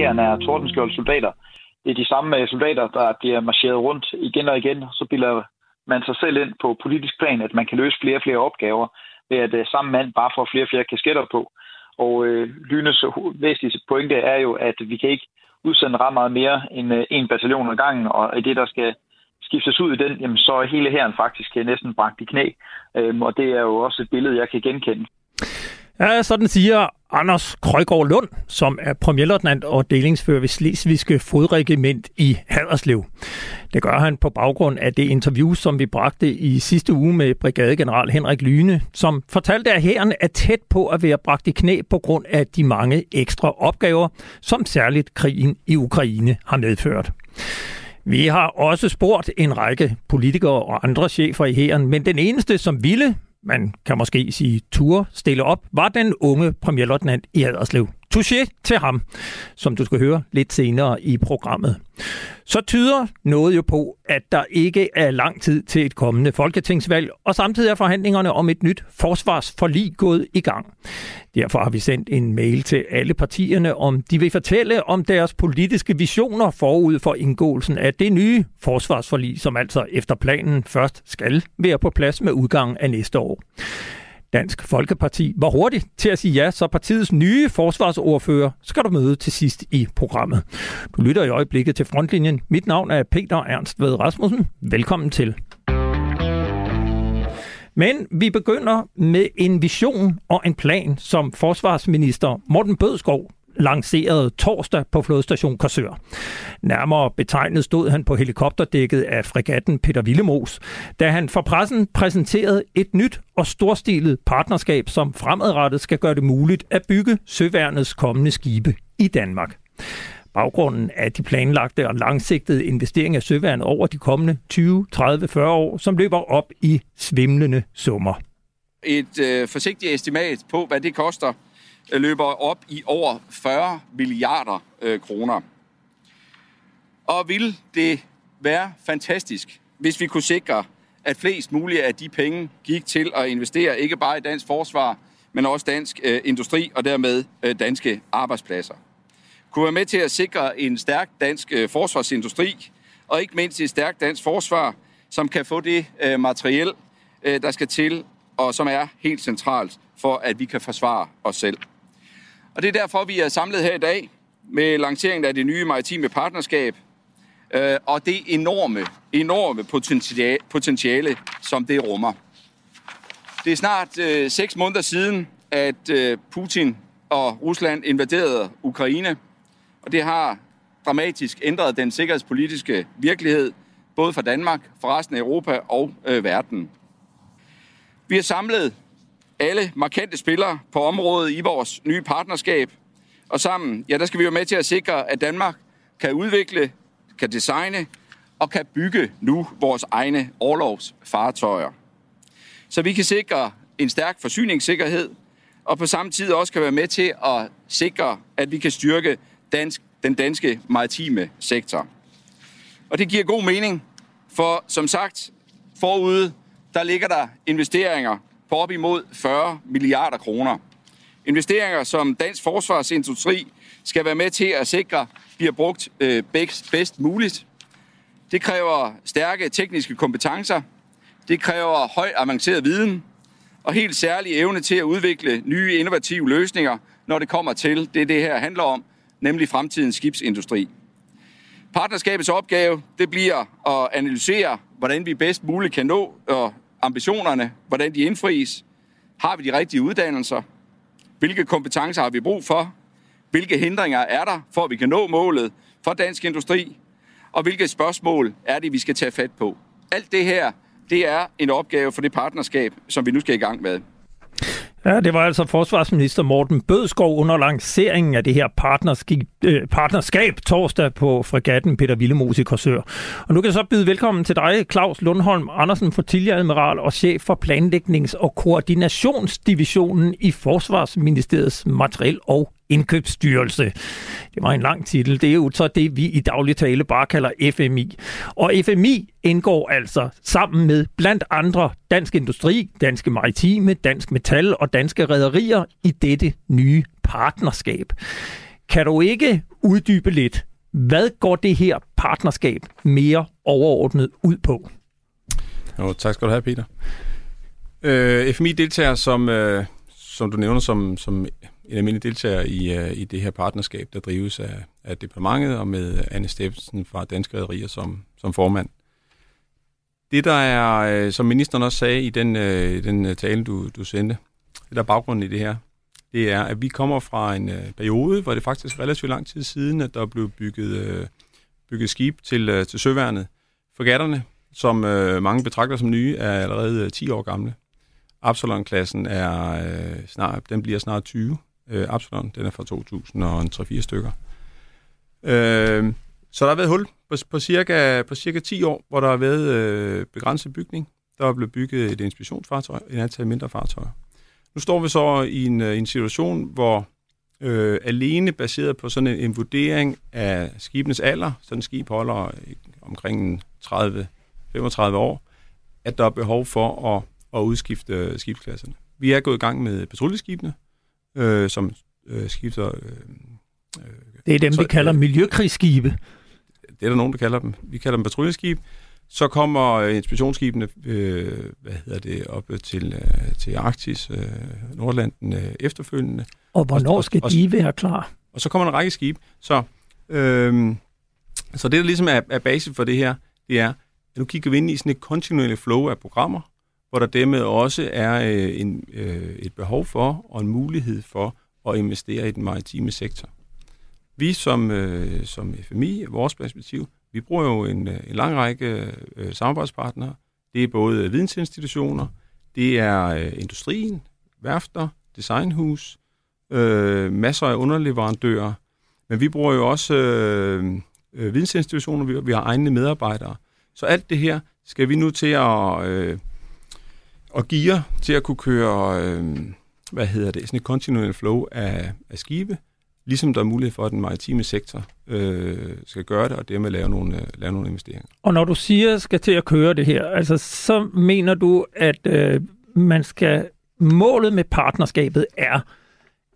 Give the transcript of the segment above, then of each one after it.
her er tordenskjold soldater. Det er de samme øh, soldater, der bliver marcheret rundt igen og igen. Så bilder man sig selv ind på politisk plan, at man kan løse flere og flere opgaver ved at øh, samme mand bare får flere og flere kasketter på. Og øh, Lynes væsentligste pointe er jo, at vi kan ikke udsende ret meget mere end øh, en bataljon ad gangen, og i det, der skal skiftes ud i den, jamen, så er hele herren faktisk øh, næsten bragt i knæ. Øhm, og det er jo også et billede, jeg kan genkende. Ja, sådan siger Anders Krøjgaard Lund, som er premierløjtnant og delingsfører ved Slesvigske Fodregiment i Haderslev. Det gør han på baggrund af det interview, som vi bragte i sidste uge med brigadegeneral Henrik Lyne, som fortalte, at hæren er tæt på at være bragt i knæ på grund af de mange ekstra opgaver, som særligt krigen i Ukraine har medført. Vi har også spurgt en række politikere og andre chefer i hæren, men den eneste, som ville man kan måske sige tur, stille op, var den unge premierløjtnant i Haderslev. Touché til ham, som du skal høre lidt senere i programmet. Så tyder noget jo på, at der ikke er lang tid til et kommende folketingsvalg, og samtidig er forhandlingerne om et nyt forsvarsforlig gået i gang. Derfor har vi sendt en mail til alle partierne, om de vil fortælle om deres politiske visioner forud for indgåelsen af det nye forsvarsforlig, som altså efter planen først skal være på plads med udgangen af næste år. Dansk Folkeparti var hurtigt til at sige ja, så partiets nye forsvarsordfører skal du møde til sidst i programmet. Du lytter i øjeblikket til Frontlinjen. Mit navn er Peter Ernst Ved Rasmussen. Velkommen til. Men vi begynder med en vision og en plan, som forsvarsminister Morten Bødskov lanceret torsdag på flodstation Korsør. Nærmere betegnet stod han på helikopterdækket af fregatten Peter Villemos, da han for pressen præsenterede et nyt og storstilet partnerskab, som fremadrettet skal gøre det muligt at bygge søværnets kommende skibe i Danmark. Baggrunden er de planlagte og langsigtede investeringer af søværnet over de kommende 20, 30, 40 år, som løber op i svimlende summer. Et øh, forsigtigt estimat på, hvad det koster løber op i over 40 milliarder øh, kroner. Og vil det være fantastisk, hvis vi kunne sikre, at flest mulige af de penge gik til at investere ikke bare i dansk forsvar, men også dansk øh, industri og dermed øh, danske arbejdspladser. Kunne være med til at sikre en stærk dansk øh, forsvarsindustri, og ikke mindst et stærkt dansk forsvar, som kan få det øh, materiel, øh, der skal til, og som er helt centralt for, at vi kan forsvare os selv. Og det er derfor, vi er samlet her i dag med lanceringen af det nye maritime partnerskab, øh, og det enorme, enorme potentiale, potentiale, som det rummer. Det er snart øh, seks måneder siden, at øh, Putin og Rusland invaderede Ukraine, og det har dramatisk ændret den sikkerhedspolitiske virkelighed, både for Danmark, for resten af Europa og øh, verden. Vi har samlet alle markante spillere på området i vores nye partnerskab. Og sammen, ja, der skal vi være med til at sikre, at Danmark kan udvikle, kan designe og kan bygge nu vores egne overlovsfartøjer. Så vi kan sikre en stærk forsyningssikkerhed, og på samme tid også kan være med til at sikre, at vi kan styrke dansk, den danske maritime sektor. Og det giver god mening, for som sagt, forude, der ligger der investeringer på op imod 40 milliarder kroner. Investeringer, som dansk forsvarsindustri skal være med til at sikre, bliver brugt øh, bedst muligt. Det kræver stærke tekniske kompetencer. Det kræver høj avanceret viden og helt særlig evne til at udvikle nye innovative løsninger, når det kommer til det, det her handler om, nemlig fremtidens skibsindustri. Partnerskabets opgave det bliver at analysere, hvordan vi bedst muligt kan nå og ambitionerne, hvordan de indfries. Har vi de rigtige uddannelser? Hvilke kompetencer har vi brug for? Hvilke hindringer er der, for at vi kan nå målet for dansk industri? Og hvilke spørgsmål er det, vi skal tage fat på? Alt det her, det er en opgave for det partnerskab, som vi nu skal i gang med. Ja, det var altså forsvarsminister Morten Bødskov under lanceringen af det her partnerskab, øh, partnerskab torsdag på fregatten Peter Villemos i Korsør. Og nu kan jeg så byde velkommen til dig, Claus Lundholm Andersen, Admiral og chef for planlægnings- og koordinationsdivisionen i Forsvarsministeriets materiel- og indkøbsstyrelse. Det var en lang titel. Det er jo så det, vi i daglig tale bare kalder FMI. Og FMI indgår altså sammen med blandt andre Dansk Industri, Danske Maritime, Dansk Metal og Danske Rederier i dette nye partnerskab. Kan du ikke uddybe lidt, hvad går det her partnerskab mere overordnet ud på? Jo, tak skal du have, Peter. Øh, FMI deltager, som, øh, som du nævner, som, som en almindelig deltager i, øh, i det her partnerskab, der drives af, af departementet og med Anne Steffensen fra Danske Rederier som, som formand. Det, der er, øh, som ministeren også sagde i den, øh, den øh, tale, du, du sendte, det der er baggrunden i det her, det er, at vi kommer fra en øh, periode, hvor det faktisk er relativt lang tid siden, at der blev bygget, øh, bygget skib til, øh, til søværnet. Forgatterne, som øh, mange betragter som nye, er allerede øh, 10 år gamle. Absalon-klassen er øh, snart, den bliver snart 20. Øh, Absalon, den er fra 2003-4 stykker. Øh, så der har været hul på, på, cirka, på cirka 10 år, hvor der har været øh, begrænset bygning. Der er blevet bygget et inspektionsfartøj, et antal mindre fartøjer. Nu står vi så i en, øh, en situation, hvor øh, alene baseret på sådan en, en vurdering af skibenes alder, sådan en skib holder omkring 30-35 år, at der er behov for at, at udskifte skibsklasserne. Vi er gået i gang med patruljeskibene, øh, som øh, skifter... Øh, øh, det er dem, så, vi kalder øh, miljøkrigsskibe. Det er der nogen, der kalder dem. Vi kalder dem patruljeskib. Så kommer øh, inspektionsskibene øh, hvad hedder det, op til, øh, til Arktis, øh, Nordlanden øh, efterfølgende. Og hvornår skal og, de være klar? Og så kommer en række skib. Så, øh, så det, der ligesom er, er basis for det her, det er, at nu kigger vi ind i sådan et kontinuerligt flow af programmer, hvor der dermed også er øh, en, øh, et behov for og en mulighed for at investere i den maritime sektor. Vi som, øh, som FMI, vores perspektiv, vi bruger jo en, øh, en lang række øh, samarbejdspartnere. Det er både vidensinstitutioner, det er øh, industrien, værfter, designhus, øh, masser af underleverandører, men vi bruger jo også øh, øh, vidensinstitutioner, vi, vi har egne medarbejdere. Så alt det her skal vi nu til at, øh, at gear til at kunne køre, øh, hvad hedder det, sådan et kontinuerligt flow af, af skibe, ligesom der er mulighed for, at den maritime sektor øh, skal gøre det, og dermed lave nogle, øh, lave nogle investeringer. Og når du siger, skal til at køre det her, altså så mener du, at øh, man skal, målet med partnerskabet er,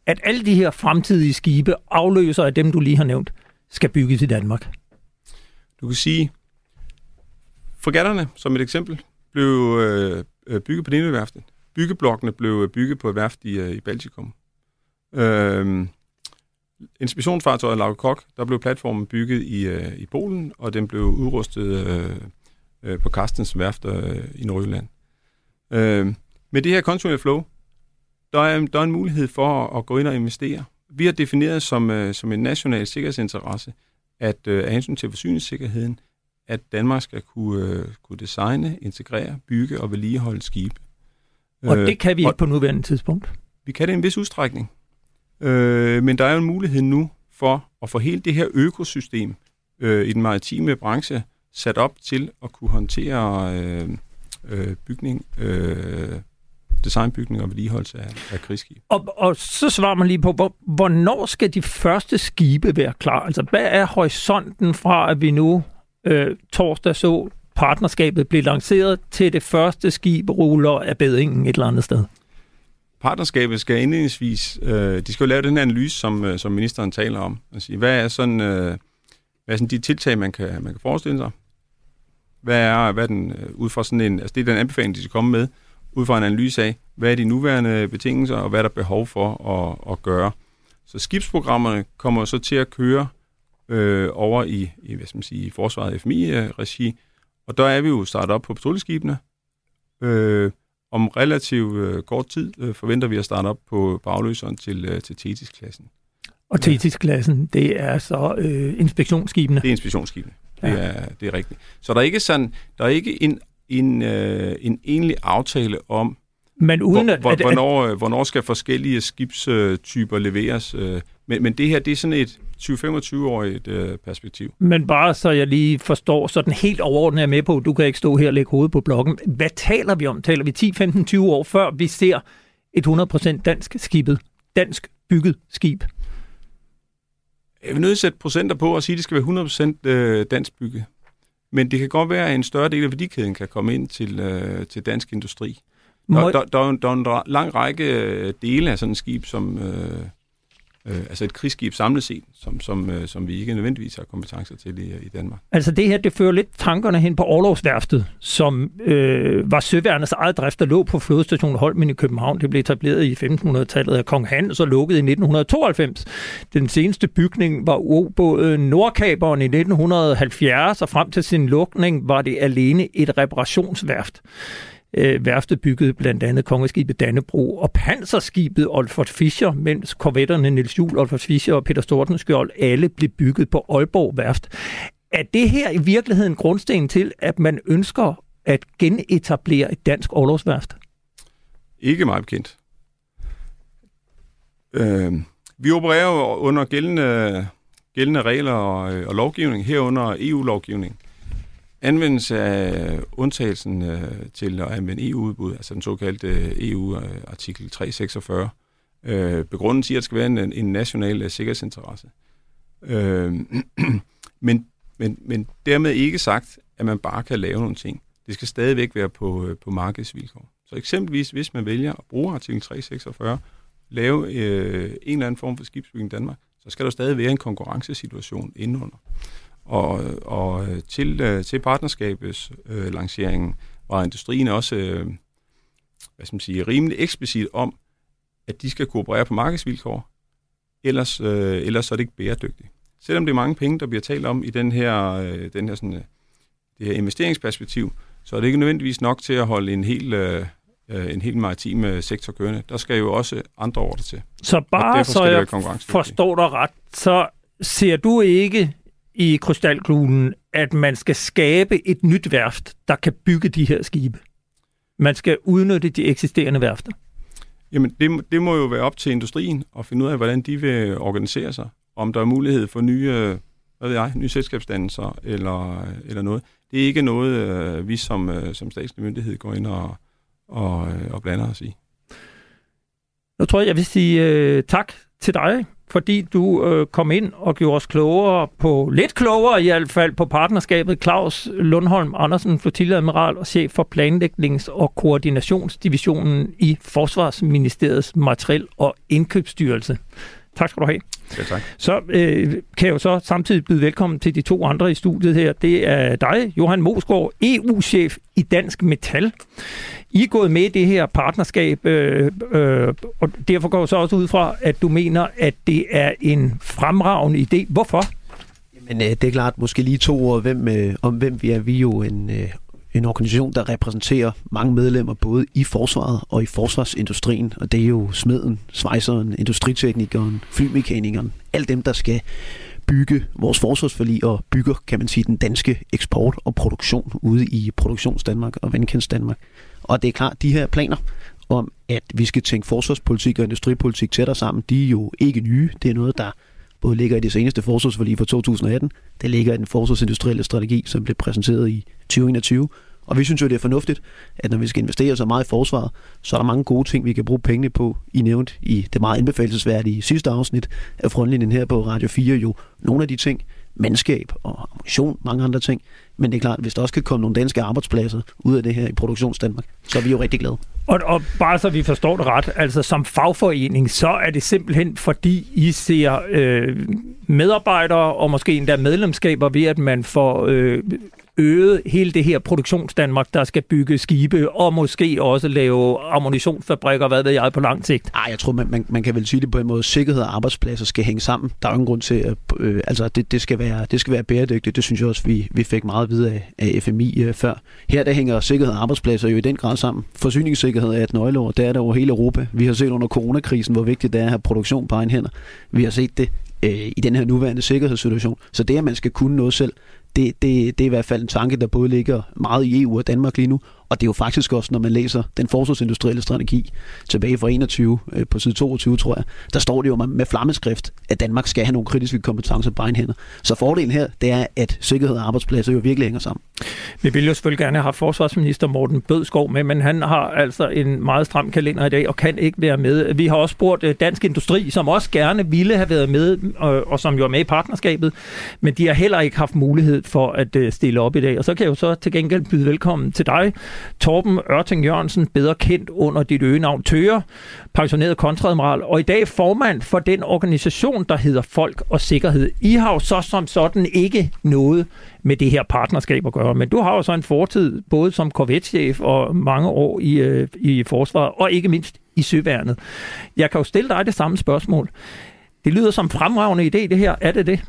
at alle de her fremtidige skibe, afløser af dem, du lige har nævnt, skal bygges i Danmark? Du kan sige, fregatterne, som et eksempel, blev øh, Øh, bygget på Nineværftet. Byggeblokkene blev øh, bygget på et værft i, øh, i Baltikum. Øh, inspirationsfartøjet Lauke Kok, der blev platformen bygget i, øh, i Polen, og den blev udrustet øh, øh, på Carstens værft øh, i Nordjylland. Øh, med det her consumer flow, der er, der er en mulighed for at, at gå ind og investere. Vi har defineret som, øh, som en national sikkerhedsinteresse, at øh, af hensyn til forsyningssikkerheden, at Danmark skal kunne, øh, kunne designe, integrere, bygge og vedligeholde skibe. Og det kan vi ikke på nuværende tidspunkt? Vi kan det i en vis udstrækning. Øh, men der er jo en mulighed nu for at få hele det her økosystem øh, i den maritime branche sat op til at kunne håndtere øh, øh, bygning, øh, designbygning og vedligeholdelse af, af krigsskib. Og, og så svarer man lige på, hvor, hvornår skal de første skibe være klar? Altså, hvad er horisonten fra, at vi nu øh, torsdag så partnerskabet blive lanceret, til det første skib ruller af bedringen et eller andet sted? partnerskabet skal indledningsvis, øh, de skal jo lave den her analyse, som, øh, som ministeren taler om. Altså, hvad er sådan, øh, hvad er sådan de tiltag, man kan, man kan forestille sig? Hvad er, hvad er den, øh, ud fra sådan en, altså det er den anbefaling, de skal komme med, ud fra en analyse af, hvad er de nuværende betingelser, og hvad er der behov for at, at gøre. Så skibsprogrammerne kommer så til at køre øh, over i, i, hvad skal man sige, i forsvaret FMI-regi, og der er vi jo startet op på patruljeskibene, øh, om relativt øh, kort tid øh, forventer vi at starte op på, på afløseren til, øh, til Thetis-klassen. Og Thetis-klassen, det er så øh, inspektionsskibene? Det er inspektionsskibene. Ja. Det, er, det er rigtigt. Så der er ikke, sådan, der er ikke en, en, øh, en egentlig aftale om, men uden hvor, at, hvornår, at, hvornår skal forskellige skibstyper leveres. Øh, men, men det her, det er sådan et 20-25-årigt øh, perspektiv. Men bare så jeg lige forstår, så den helt overordnet er med på, du kan ikke stå her og lægge hovedet på blokken. Hvad taler vi om? Taler vi 10, 15, 20 år før vi ser et 100% dansk skibet, dansk bygget skib? Jeg vil nødt sætte procenter på og sige, at det skal være 100% øh, dansk bygget. Men det kan godt være, at en større del af værdikæden kan komme ind til, øh, til dansk industri. Der, der, der, der, der er en lang række øh, dele af sådan et skib, som, øh, øh, altså et krigsskib samlet set, som, som, øh, som vi ikke nødvendigvis har kompetencer til i, i Danmark. Altså det her, det fører lidt tankerne hen på Orlovsværftet, som øh, var søværnets eget drift, der lå på flodstationen Holmen i København. Det blev etableret i 1500-tallet af Kong Hans og lukket i 1992. Den seneste bygning var ubåden Nordkaberen i 1970, og frem til sin lukning var det alene et reparationsværft. Øh, værftet byggede blandt andet kongeskibet Dannebro og panserskibet Olfert Fischer, mens korvetterne Niels Juhl, Olfert Fischer og Peter Stortenskjold alle blev bygget på Aalborg Værft. Er det her i virkeligheden grundsten til, at man ønsker at genetablere et dansk overlovsværft? Ikke meget bekendt. Øh, vi opererer jo under gældende, gældende regler og, øh, og lovgivning, herunder EU-lovgivning anvendelse af undtagelsen øh, til at anvende EU-udbud, altså den såkaldte øh, EU-artikel 346, øh, begrundet i, at det skal være en, en national øh, sikkerhedsinteresse. Øh, men, men, men dermed ikke sagt, at man bare kan lave nogle ting. Det skal stadigvæk være på, øh, på markedsvilkår. Så eksempelvis, hvis man vælger at bruge artikel 346, lave øh, en eller anden form for skibsbygning i Danmark, så skal der stadig være en konkurrencesituation indenunder. Og, og til, øh, til partnerskabets øh, lanceringen var industrien også øh, hvad skal man sige, rimelig eksplicit om, at de skal kooperere på markedsvilkår, ellers, øh, ellers er det ikke bæredygtigt. Selvom det er mange penge, der bliver talt om i den her, øh, den her, sådan, øh, det her investeringsperspektiv, så er det ikke nødvendigvis nok til at holde en hel, øh, en helt maritim øh, sektor kørende. Der skal jo også andre ordre til. Så bare så jeg forstår dig ret, så ser du ikke i krystalkuglen, at man skal skabe et nyt værft, der kan bygge de her skibe. Man skal udnytte de eksisterende værfter. Jamen, det, det må jo være op til industrien at finde ud af, hvordan de vil organisere sig. Om der er mulighed for nye, hvad ved jeg, nye selskabsdannelser eller, eller noget. Det er ikke noget, øh, vi som, øh, som statslig myndighed går ind og, og, og blander os i. Nu tror jeg, jeg vil sige uh, tak til dig, fordi du øh, kom ind og gjorde os klogere på, lidt klogere i hvert fald, på partnerskabet. Claus Lundholm Andersen, flotilleadmiral og chef for planlægnings- og koordinationsdivisionen i Forsvarsministeriets Materiel- og Indkøbsstyrelse. Tak skal du have. Ja, tak. Så øh, kan jeg jo så samtidig byde velkommen til de to andre i studiet her. Det er dig, Johan Mosgaard, EU-chef i Dansk Metal. I er gået med i det her partnerskab, øh, øh, og derfor går jeg så også ud fra, at du mener, at det er en fremragende idé. Hvorfor? Men øh, det er klart, måske lige to ord hvem, øh, om, hvem vi er. Vi er jo en, øh, en organisation, der repræsenterer mange medlemmer både i forsvaret og i forsvarsindustrien, og det er jo smeden, svejseren, industriteknikeren, flymekanikeren, alle dem, der skal bygge vores forsvarsforlig og bygger, kan man sige, den danske eksport og produktion ude i Produktionsdanmark og Vandkens Danmark. Og det er klart, de her planer om, at vi skal tænke forsvarspolitik og industripolitik tættere sammen, de er jo ikke nye. Det er noget, der både ligger i det seneste forsvarsforlig fra 2018, det ligger i den forsvarsindustrielle strategi, som blev præsenteret i 2021, og vi synes jo, det er fornuftigt, at når vi skal investere så meget i forsvaret, så er der mange gode ting, vi kan bruge pengene på. I nævnt i det meget anbefalesværdige sidste afsnit af frontlinjen her på Radio 4 jo nogle af de ting, mandskab og ammunition, mange andre ting. Men det er klart, hvis der også kan komme nogle danske arbejdspladser ud af det her i Produktionsdanmark, så er vi jo rigtig glade. Og, og bare så vi forstår det ret, altså som fagforening, så er det simpelthen fordi I ser øh, medarbejdere og måske endda medlemskaber ved, at man får øh, øget hele det her produktionsdanmark, der skal bygge skibe, og måske også lave ammunitionsfabrikker, hvad ved jeg, på lang sigt? Nej, jeg tror, man, man, man kan vel sige det på en måde, sikkerhed og arbejdspladser skal hænge sammen. Der er jo ingen grund til, at øh, altså, det, det, skal være, det skal være bæredygtigt. Det synes jeg også, vi, vi fik meget videre af, af FMI øh, før. Her der hænger sikkerhed og arbejdspladser jo i den grad sammen. Forsyningssikkerhed er et nøgleord, det er der over hele Europa. Vi har set under coronakrisen, hvor vigtigt det er at have produktion på egen hænder. Vi har set det øh, i den her nuværende sikkerhedssituation. Så det, at man skal kunne noget selv, det, det, det er i hvert fald en tanke, der både ligger meget i EU og Danmark lige nu, og det er jo faktisk også, når man læser den forsvarsindustrielle strategi tilbage fra 21 øh, på side 22, tror jeg, der står det jo med flammeskrift, at Danmark skal have nogle kritiske kompetencer på egen hænder. Så fordelen her, det er, at sikkerhed og arbejdspladser jo virkelig hænger sammen. Vi ville jo selvfølgelig gerne have forsvarsminister Morten Bødskov med, men han har altså en meget stram kalender i dag og kan ikke være med. Vi har også spurgt øh, Dansk Industri, som også gerne ville have været med, øh, og, som jo er med i partnerskabet, men de har heller ikke haft mulighed for at øh, stille op i dag. Og så kan jeg jo så til gengæld byde velkommen til dig, Torben Ørting Jørgensen, bedre kendt under dit øgenavn Tøger, pensioneret kontradmiral, og i dag formand for den organisation, der hedder Folk og Sikkerhed. I har jo så som sådan ikke noget med det her partnerskab at gøre, men du har jo så en fortid både som korvetchef og mange år i, øh, i forsvaret, og ikke mindst i søværnet. Jeg kan jo stille dig det samme spørgsmål. Det lyder som fremragende idé, det her. Er det det?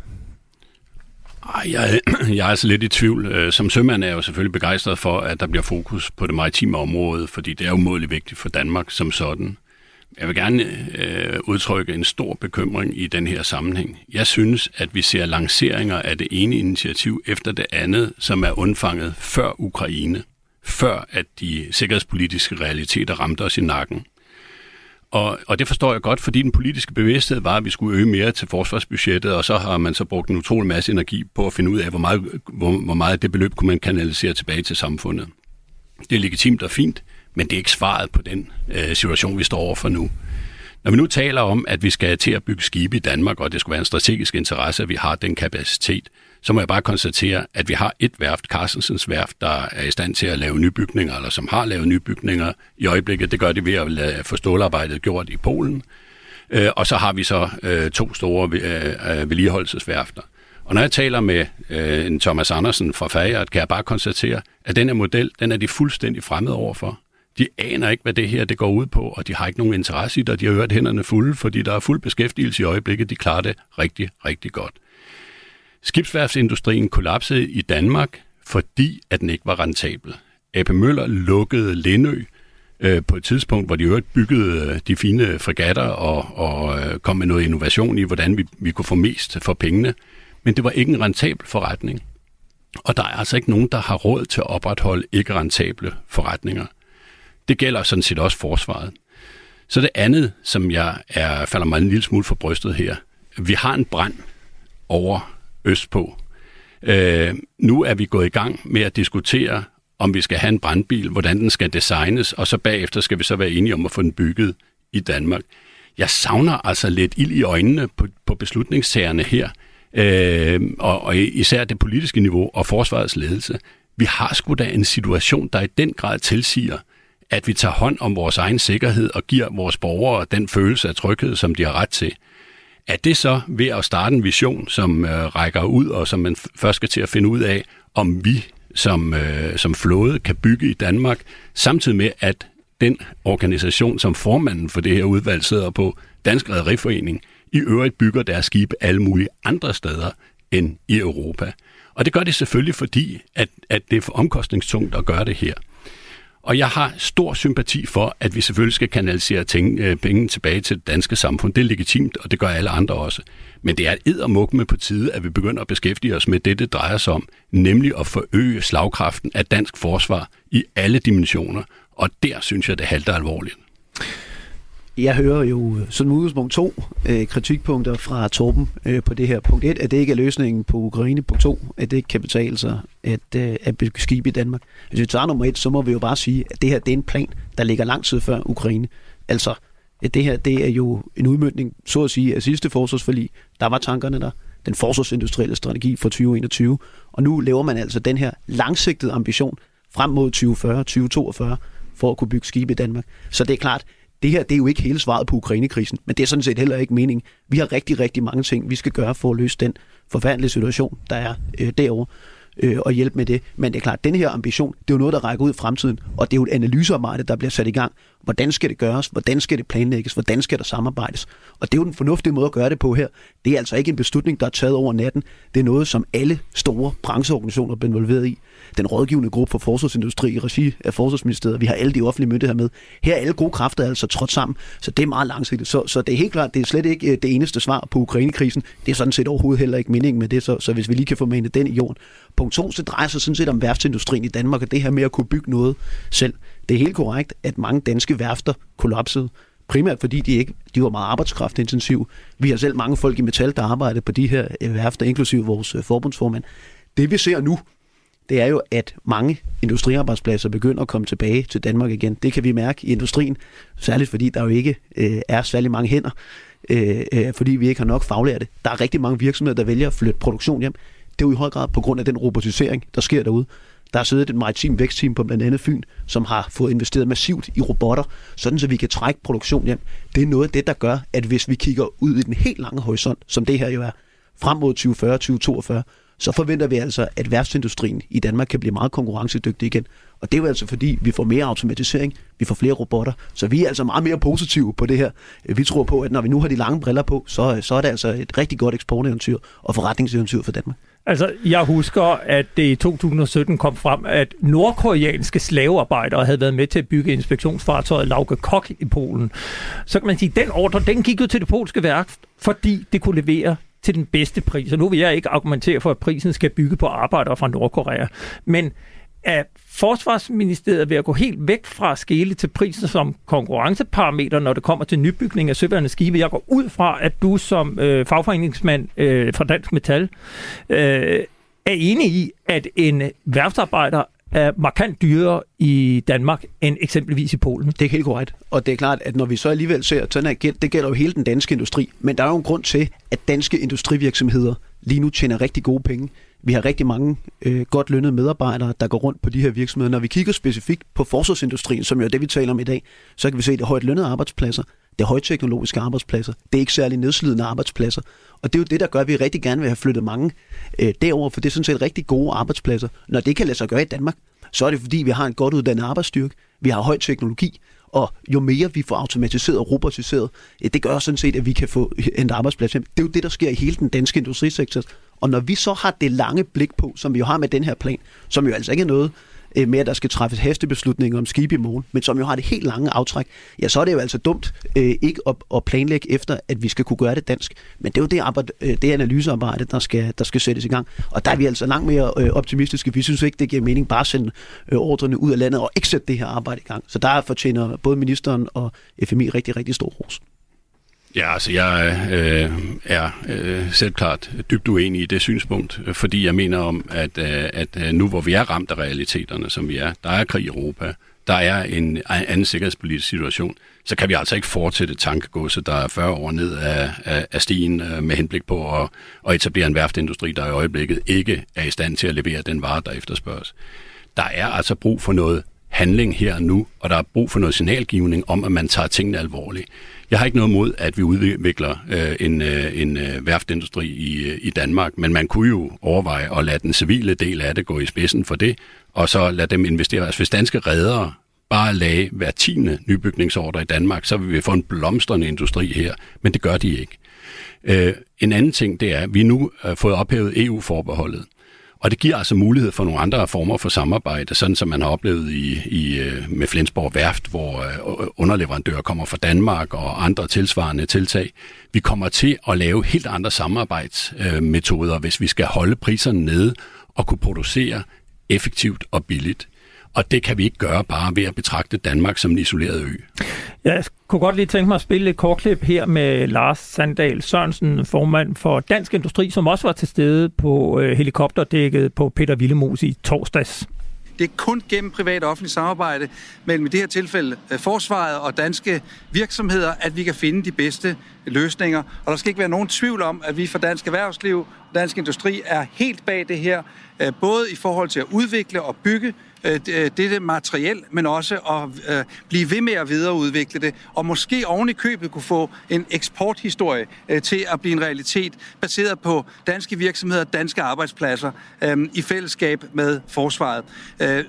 Ej, jeg, jeg er altså lidt i tvivl. Øh, som sømand er jeg jo selvfølgelig begejstret for, at der bliver fokus på det maritime område, fordi det er umådeligt vigtigt for Danmark som sådan. Jeg vil gerne øh, udtrykke en stor bekymring i den her sammenhæng. Jeg synes, at vi ser lanceringer af det ene initiativ efter det andet, som er undfanget før Ukraine, før at de sikkerhedspolitiske realiteter ramte os i nakken. Og, og det forstår jeg godt, fordi den politiske bevidsthed var, at vi skulle øge mere til forsvarsbudgettet, og så har man så brugt en utrolig masse energi på at finde ud af, hvor meget, hvor, hvor meget det beløb kunne man kanalisere tilbage til samfundet. Det er legitimt og fint, men det er ikke svaret på den øh, situation, vi står overfor nu. Når vi nu taler om, at vi skal til at bygge skibe i Danmark, og det skulle være en strategisk interesse, at vi har den kapacitet, så må jeg bare konstatere, at vi har et værft, Carstensens værft, der er i stand til at lave nybygninger, eller som har lavet nybygninger i øjeblikket. Det gør det ved at lade få stålarbejdet gjort i Polen. Øh, og så har vi så øh, to store øh, øh vedligeholdelsesværfter. Og når jeg taler med øh, en Thomas Andersen fra Fagert, kan jeg bare konstatere, at den her model, den er de fuldstændig fremmede overfor. De aner ikke, hvad det her det går ud på, og de har ikke nogen interesse i det, og de har hørt hænderne fulde, fordi der er fuld beskæftigelse i øjeblikket. De klarer det rigtig, rigtig godt. Skibsværfsindustrien kollapsede i Danmark, fordi at den ikke var rentabel. AP Møller lukkede Lindø øh, på et tidspunkt, hvor de øvrigt byggede øh, de fine øh, fregatter og, og øh, kom med noget innovation i, hvordan vi, vi kunne få mest for pengene. Men det var ikke en rentabel forretning. Og der er altså ikke nogen, der har råd til at opretholde ikke rentable forretninger. Det gælder sådan set også forsvaret. Så det andet, som jeg er, falder mig en lille smule for brystet her. Vi har en brand over østpå. Øh, nu er vi gået i gang med at diskutere, om vi skal have en brandbil, hvordan den skal designes, og så bagefter skal vi så være enige om at få den bygget i Danmark. Jeg savner altså lidt ild i øjnene på, på beslutningstagerne her, øh, og, og især det politiske niveau og forsvarets ledelse. Vi har sgu da en situation, der i den grad tilsiger, at vi tager hånd om vores egen sikkerhed og giver vores borgere den følelse af tryghed, som de har ret til. Er det så ved at starte en vision, som øh, rækker ud, og som man først skal til at finde ud af, om vi som, øh, som flåde kan bygge i Danmark, samtidig med, at den organisation, som formanden for det her udvalg sidder på, Dansk Rederiforening, i øvrigt bygger deres skibe alle mulige andre steder end i Europa. Og det gør det selvfølgelig, fordi at, at det er for omkostningstungt at gøre det her. Og jeg har stor sympati for, at vi selvfølgelig skal kanalisere ting, øh, penge tilbage til det danske samfund. Det er legitimt, og det gør alle andre også. Men det er et med på tide, at vi begynder at beskæftige os med det, det drejer sig om, nemlig at forøge slagkraften af dansk forsvar i alle dimensioner. Og der synes jeg, det halter alvorligt. Jeg hører jo som udgangspunkt to øh, kritikpunkter fra Torben øh, på det her. Punkt 1, at det ikke er løsningen på Ukraine. Punkt 2, at det ikke kan betale sig at, øh, at bygge skib i Danmark. Hvis vi tager nummer 1, så må vi jo bare sige, at det her det er en plan, der ligger lang tid før Ukraine. Altså, at det her det er jo en udmyndning, så at sige, af sidste forsvarsforlig. Der var tankerne der. Den forsvarsindustrielle strategi for 2021. Og nu laver man altså den her langsigtede ambition frem mod 2040, 2042 for at kunne bygge skibe i Danmark. Så det er klart, det her det er jo ikke hele svaret på Ukrainekrisen, men det er sådan set heller ikke mening. Vi har rigtig, rigtig mange ting, vi skal gøre for at løse den forfærdelige situation, der er øh, derovre øh, og hjælpe med det. Men det er klart, at den her ambition, det er jo noget, der rækker ud i fremtiden, og det er jo et analysearbejde, der bliver sat i gang. Hvordan skal det gøres? Hvordan skal det planlægges? Hvordan skal der samarbejdes? Og det er jo den fornuftige måde at gøre det på her. Det er altså ikke en beslutning, der er taget over natten. Det er noget, som alle store brancheorganisationer er involveret i den rådgivende gruppe for forsvarsindustri i regi af Forsvarsministeriet. Vi har alle de offentlige myndigheder med. Her er alle gode kræfter altså trådt sammen, så det er meget langsigtet. Så, så det er helt klart, det er slet ikke øh, det eneste svar på Ukrainekrisen. Det er sådan set overhovedet heller ikke meningen med det, så, så hvis vi lige kan få med den i jorden. Punkt to, så drejer sig sådan set om værftsindustrien i Danmark, og det her med at kunne bygge noget selv. Det er helt korrekt, at mange danske værfter kollapsede primært fordi de ikke de var meget arbejdskraftintensive. Vi har selv mange folk i metal, der arbejder på de her øh, værfter, inklusive vores øh, forbundsformand. Det vi ser nu, det er jo, at mange industriarbejdspladser begynder at komme tilbage til Danmark igen. Det kan vi mærke i industrien, særligt fordi der jo ikke øh, er særlig mange hænder, øh, øh, fordi vi ikke har nok faglærte. Der er rigtig mange virksomheder, der vælger at flytte produktion hjem. Det er jo i høj grad på grund af den robotisering, der sker derude. Der er siddet et maritim vækstteam på blandt andet Fyn, som har fået investeret massivt i robotter, sådan så vi kan trække produktion hjem. Det er noget af det, der gør, at hvis vi kigger ud i den helt lange horisont, som det her jo er, frem mod 2040-2042, så forventer vi altså, at værftsindustrien i Danmark kan blive meget konkurrencedygtig igen. Og det er jo altså fordi, vi får mere automatisering, vi får flere robotter, så vi er altså meget mere positive på det her. Vi tror på, at når vi nu har de lange briller på, så, så er det altså et rigtig godt eksporteventyr og forretningseventyr for Danmark. Altså, jeg husker, at det i 2017 kom frem, at nordkoreanske slavearbejdere havde været med til at bygge inspektionsfartøjet Lauke Kok i Polen. Så kan man sige, at den ordre, den gik jo til det polske værk, fordi det kunne levere til den bedste pris. Og nu vil jeg ikke argumentere for, at prisen skal bygge på arbejdere fra Nordkorea. Men at Forsvarsministeriet ved at gå helt væk fra at skele til prisen som konkurrenceparameter, når det kommer til nybygning af søværende skibe. Jeg går ud fra, at du som øh, fagforeningsmand øh, fra Dansk Metal øh, er enig i, at en værftsarbejder er markant dyrere i Danmark end eksempelvis i Polen. Det er helt korrekt. Og det er klart, at når vi så alligevel ser, sådan her, det gælder jo hele den danske industri, men der er jo en grund til, at danske industrivirksomheder lige nu tjener rigtig gode penge. Vi har rigtig mange øh, godt lønnede medarbejdere, der går rundt på de her virksomheder. Når vi kigger specifikt på forsvarsindustrien, som jo er det, vi taler om i dag, så kan vi se, at det er højt lønnede arbejdspladser, det er højteknologiske arbejdspladser, det er ikke særlig nedslidende arbejdspladser. Og det er jo det, der gør, at vi rigtig gerne vil have flyttet mange øh, derover, for det er sådan set rigtig gode arbejdspladser. Når det kan lade sig gøre i Danmark, så er det fordi, vi har en godt uddannet arbejdsstyrke, vi har høj teknologi, og jo mere vi får automatiseret og robotiseret, øh, det gør sådan set, at vi kan få øh, en arbejdsplads hjem. Det er jo det, der sker i hele den danske industrisektor. Og når vi så har det lange blik på, som vi jo har med den her plan, som jo altså ikke er noget, øh, med, at der skal træffes hestebeslutninger om skib i morgen, men som jo har det helt lange aftræk, ja, så er det jo altså dumt øh, ikke at, at planlægge efter, at vi skal kunne gøre det dansk. Men det er jo det, arbejde, øh, det analysearbejde, der skal, der skal sættes i gang. Og der er vi altså langt mere øh, optimistiske. Vi synes ikke, det giver mening bare at sende øh, ordrene ud af landet og ikke sætte det her arbejde i gang. Så der fortjener både ministeren og FMI rigtig, rigtig stor ros. Ja, altså jeg øh, er øh, selvklart dybt uenig i det synspunkt, fordi jeg mener om, at, øh, at øh, nu hvor vi er ramt af realiteterne, som vi er, der er krig i Europa, der er en anden sikkerhedspolitisk situation, så kan vi altså ikke fortsætte tankegåset, der er 40 år ned af, af, af stigen øh, med henblik på at, at etablere en værftindustri, der i øjeblikket ikke er i stand til at levere den vare, der efterspørges. Der er altså brug for noget handling her og nu, og der er brug for noget signalgivning om, at man tager tingene alvorligt. Jeg har ikke noget mod, at vi udvikler øh, en, øh, en øh, værftindustri i, øh, i Danmark, men man kunne jo overveje at lade den civile del af det gå i spidsen for det, og så lade dem investere. Altså hvis danske redere bare lagde hver tiende nybygningsordre i Danmark, så vil vi få en blomstrende industri her, men det gør de ikke. Øh, en anden ting, det er, at vi nu har fået ophævet EU-forbeholdet. Og det giver altså mulighed for nogle andre former for samarbejde, sådan som man har oplevet i, i, øh, med Flensborg Værft, hvor øh, underleverandører kommer fra Danmark og andre tilsvarende tiltag. Vi kommer til at lave helt andre samarbejdsmetoder, øh, hvis vi skal holde priserne nede og kunne producere effektivt og billigt. Og det kan vi ikke gøre bare ved at betragte Danmark som en isoleret ø. Jeg kunne godt lige tænke mig at spille et kortklip her med Lars Sandal Sørensen, formand for Dansk Industri, som også var til stede på øh, helikopterdækket på Peter Villemos i torsdags. Det er kun gennem privat og offentlig samarbejde mellem i det her tilfælde øh, forsvaret og danske virksomheder, at vi kan finde de bedste løsninger. Og der skal ikke være nogen tvivl om, at vi fra dansk erhvervsliv og dansk industri er helt bag det her, øh, både i forhold til at udvikle og bygge øh, øh, dette materiel, men også at blive ved med at videreudvikle det, og måske oven i købet kunne få en eksporthistorie til at blive en realitet, baseret på danske virksomheder, danske arbejdspladser i fællesskab med forsvaret.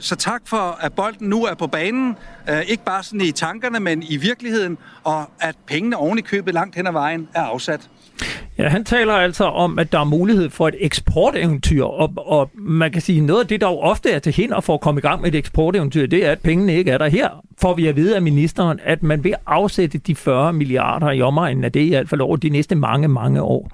Så tak for, at bolden nu er på banen, øh, ikke bare sådan i tankerne, men i virkeligheden, og at pengene oven i købet langt hen ad vejen er afsat. Ja, han taler altså om, at der er mulighed for et eksporteventyr, og, og man kan sige, noget af det, der jo ofte er til hinder for at komme i gang med et eksporteventyr, det er, at pengene ikke er der her. Får vi at vide af ministeren, at man vil afsætte de 40 milliarder i omegnen af det i hvert fald over de næste mange, mange år.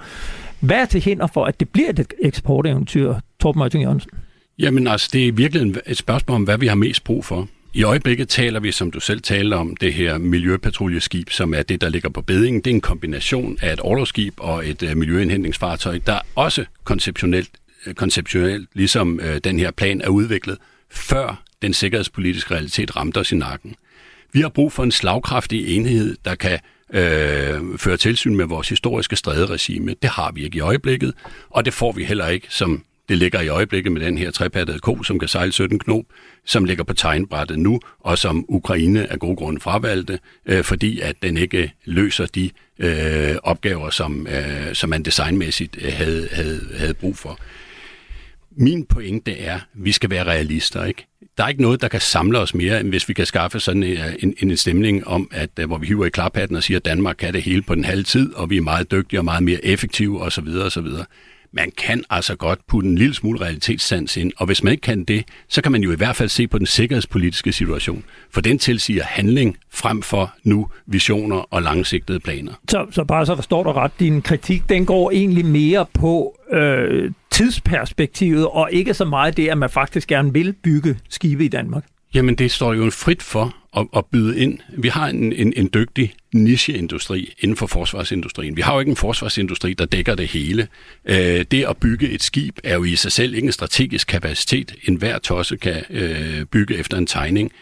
Hvad er til hinder for, at det bliver et eksporteventyr, Torben Møjting Jørgensen? Jamen altså, det er virkelig et spørgsmål om, hvad vi har mest brug for. I øjeblikket taler vi, som du selv taler om, det her miljøpatruljeskib, som er det, der ligger på bedingen. Det er en kombination af et overskib og et øh, miljøindhentningsfartøj, der også konceptionelt, øh, konceptionelt ligesom øh, den her plan er udviklet, før den sikkerhedspolitiske realitet ramte os i nakken. Vi har brug for en slagkraftig enhed, der kan øh, føre tilsyn med vores historiske stræderegime. Det har vi ikke i øjeblikket, og det får vi heller ikke, som det ligger i øjeblikket med den her trepattede ko, som kan sejle 17 knop, som ligger på tegnbrættet nu, og som Ukraine af god grund fravalgte, øh, fordi at den ikke løser de øh, opgaver, som, øh, som man designmæssigt øh, havde, havde, havde brug for. Min pointe er, at vi skal være realister, ikke? der er ikke noget, der kan samle os mere, end hvis vi kan skaffe sådan øh, en, en, en stemning om, at øh, hvor vi hiver i klaphatten og siger, at Danmark kan det hele på den halve tid, og vi er meget dygtige og meget mere effektive osv. osv. Man kan altså godt putte en lille smule realitetssans ind, og hvis man ikke kan det, så kan man jo i hvert fald se på den sikkerhedspolitiske situation, for den tilsiger handling frem for nu visioner og langsigtede planer. Så, så bare så forstår du ret, din kritik, den går egentlig mere på øh, tidsperspektivet, og ikke så meget det, at man faktisk gerne vil bygge skibe i Danmark? Jamen, det står jo frit for at, at byde ind. Vi har en, en, en dygtig nicheindustri inden for forsvarsindustrien. Vi har jo ikke en forsvarsindustri, der dækker det hele. Øh, det at bygge et skib er jo i sig selv ikke en strategisk kapacitet. En hver tosse kan øh, bygge efter en tegning.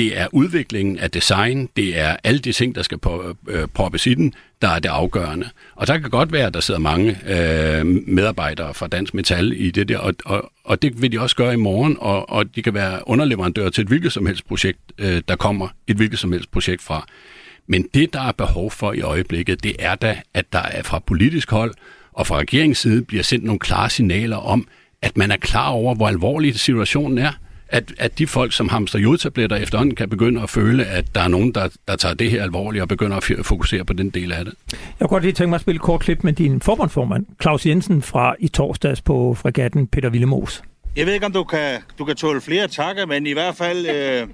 Det er udviklingen af design, det er alle de ting, der skal på, øh, proppes i den, der er det afgørende. Og der kan godt være, at der sidder mange øh, medarbejdere fra Dansk Metal i det der, og, og, og det vil de også gøre i morgen, og, og de kan være underleverandører til et hvilket som helst projekt, øh, der kommer et hvilket som helst projekt fra. Men det, der er behov for i øjeblikket, det er da, at der er fra politisk hold og fra regeringsside bliver sendt nogle klare signaler om, at man er klar over, hvor alvorlig situationen er at, at de folk, som hamster jodtabletter efterhånden, kan begynde at føle, at der er nogen, der, der tager det her alvorligt og begynder at fokusere på den del af det. Jeg kunne godt lige tænke mig at spille et kort klip med din forbundsformand, Claus Jensen fra i torsdags på fregatten Peter Villemos. Jeg ved ikke, om du kan, du kan tåle flere takker, men i hvert fald øh,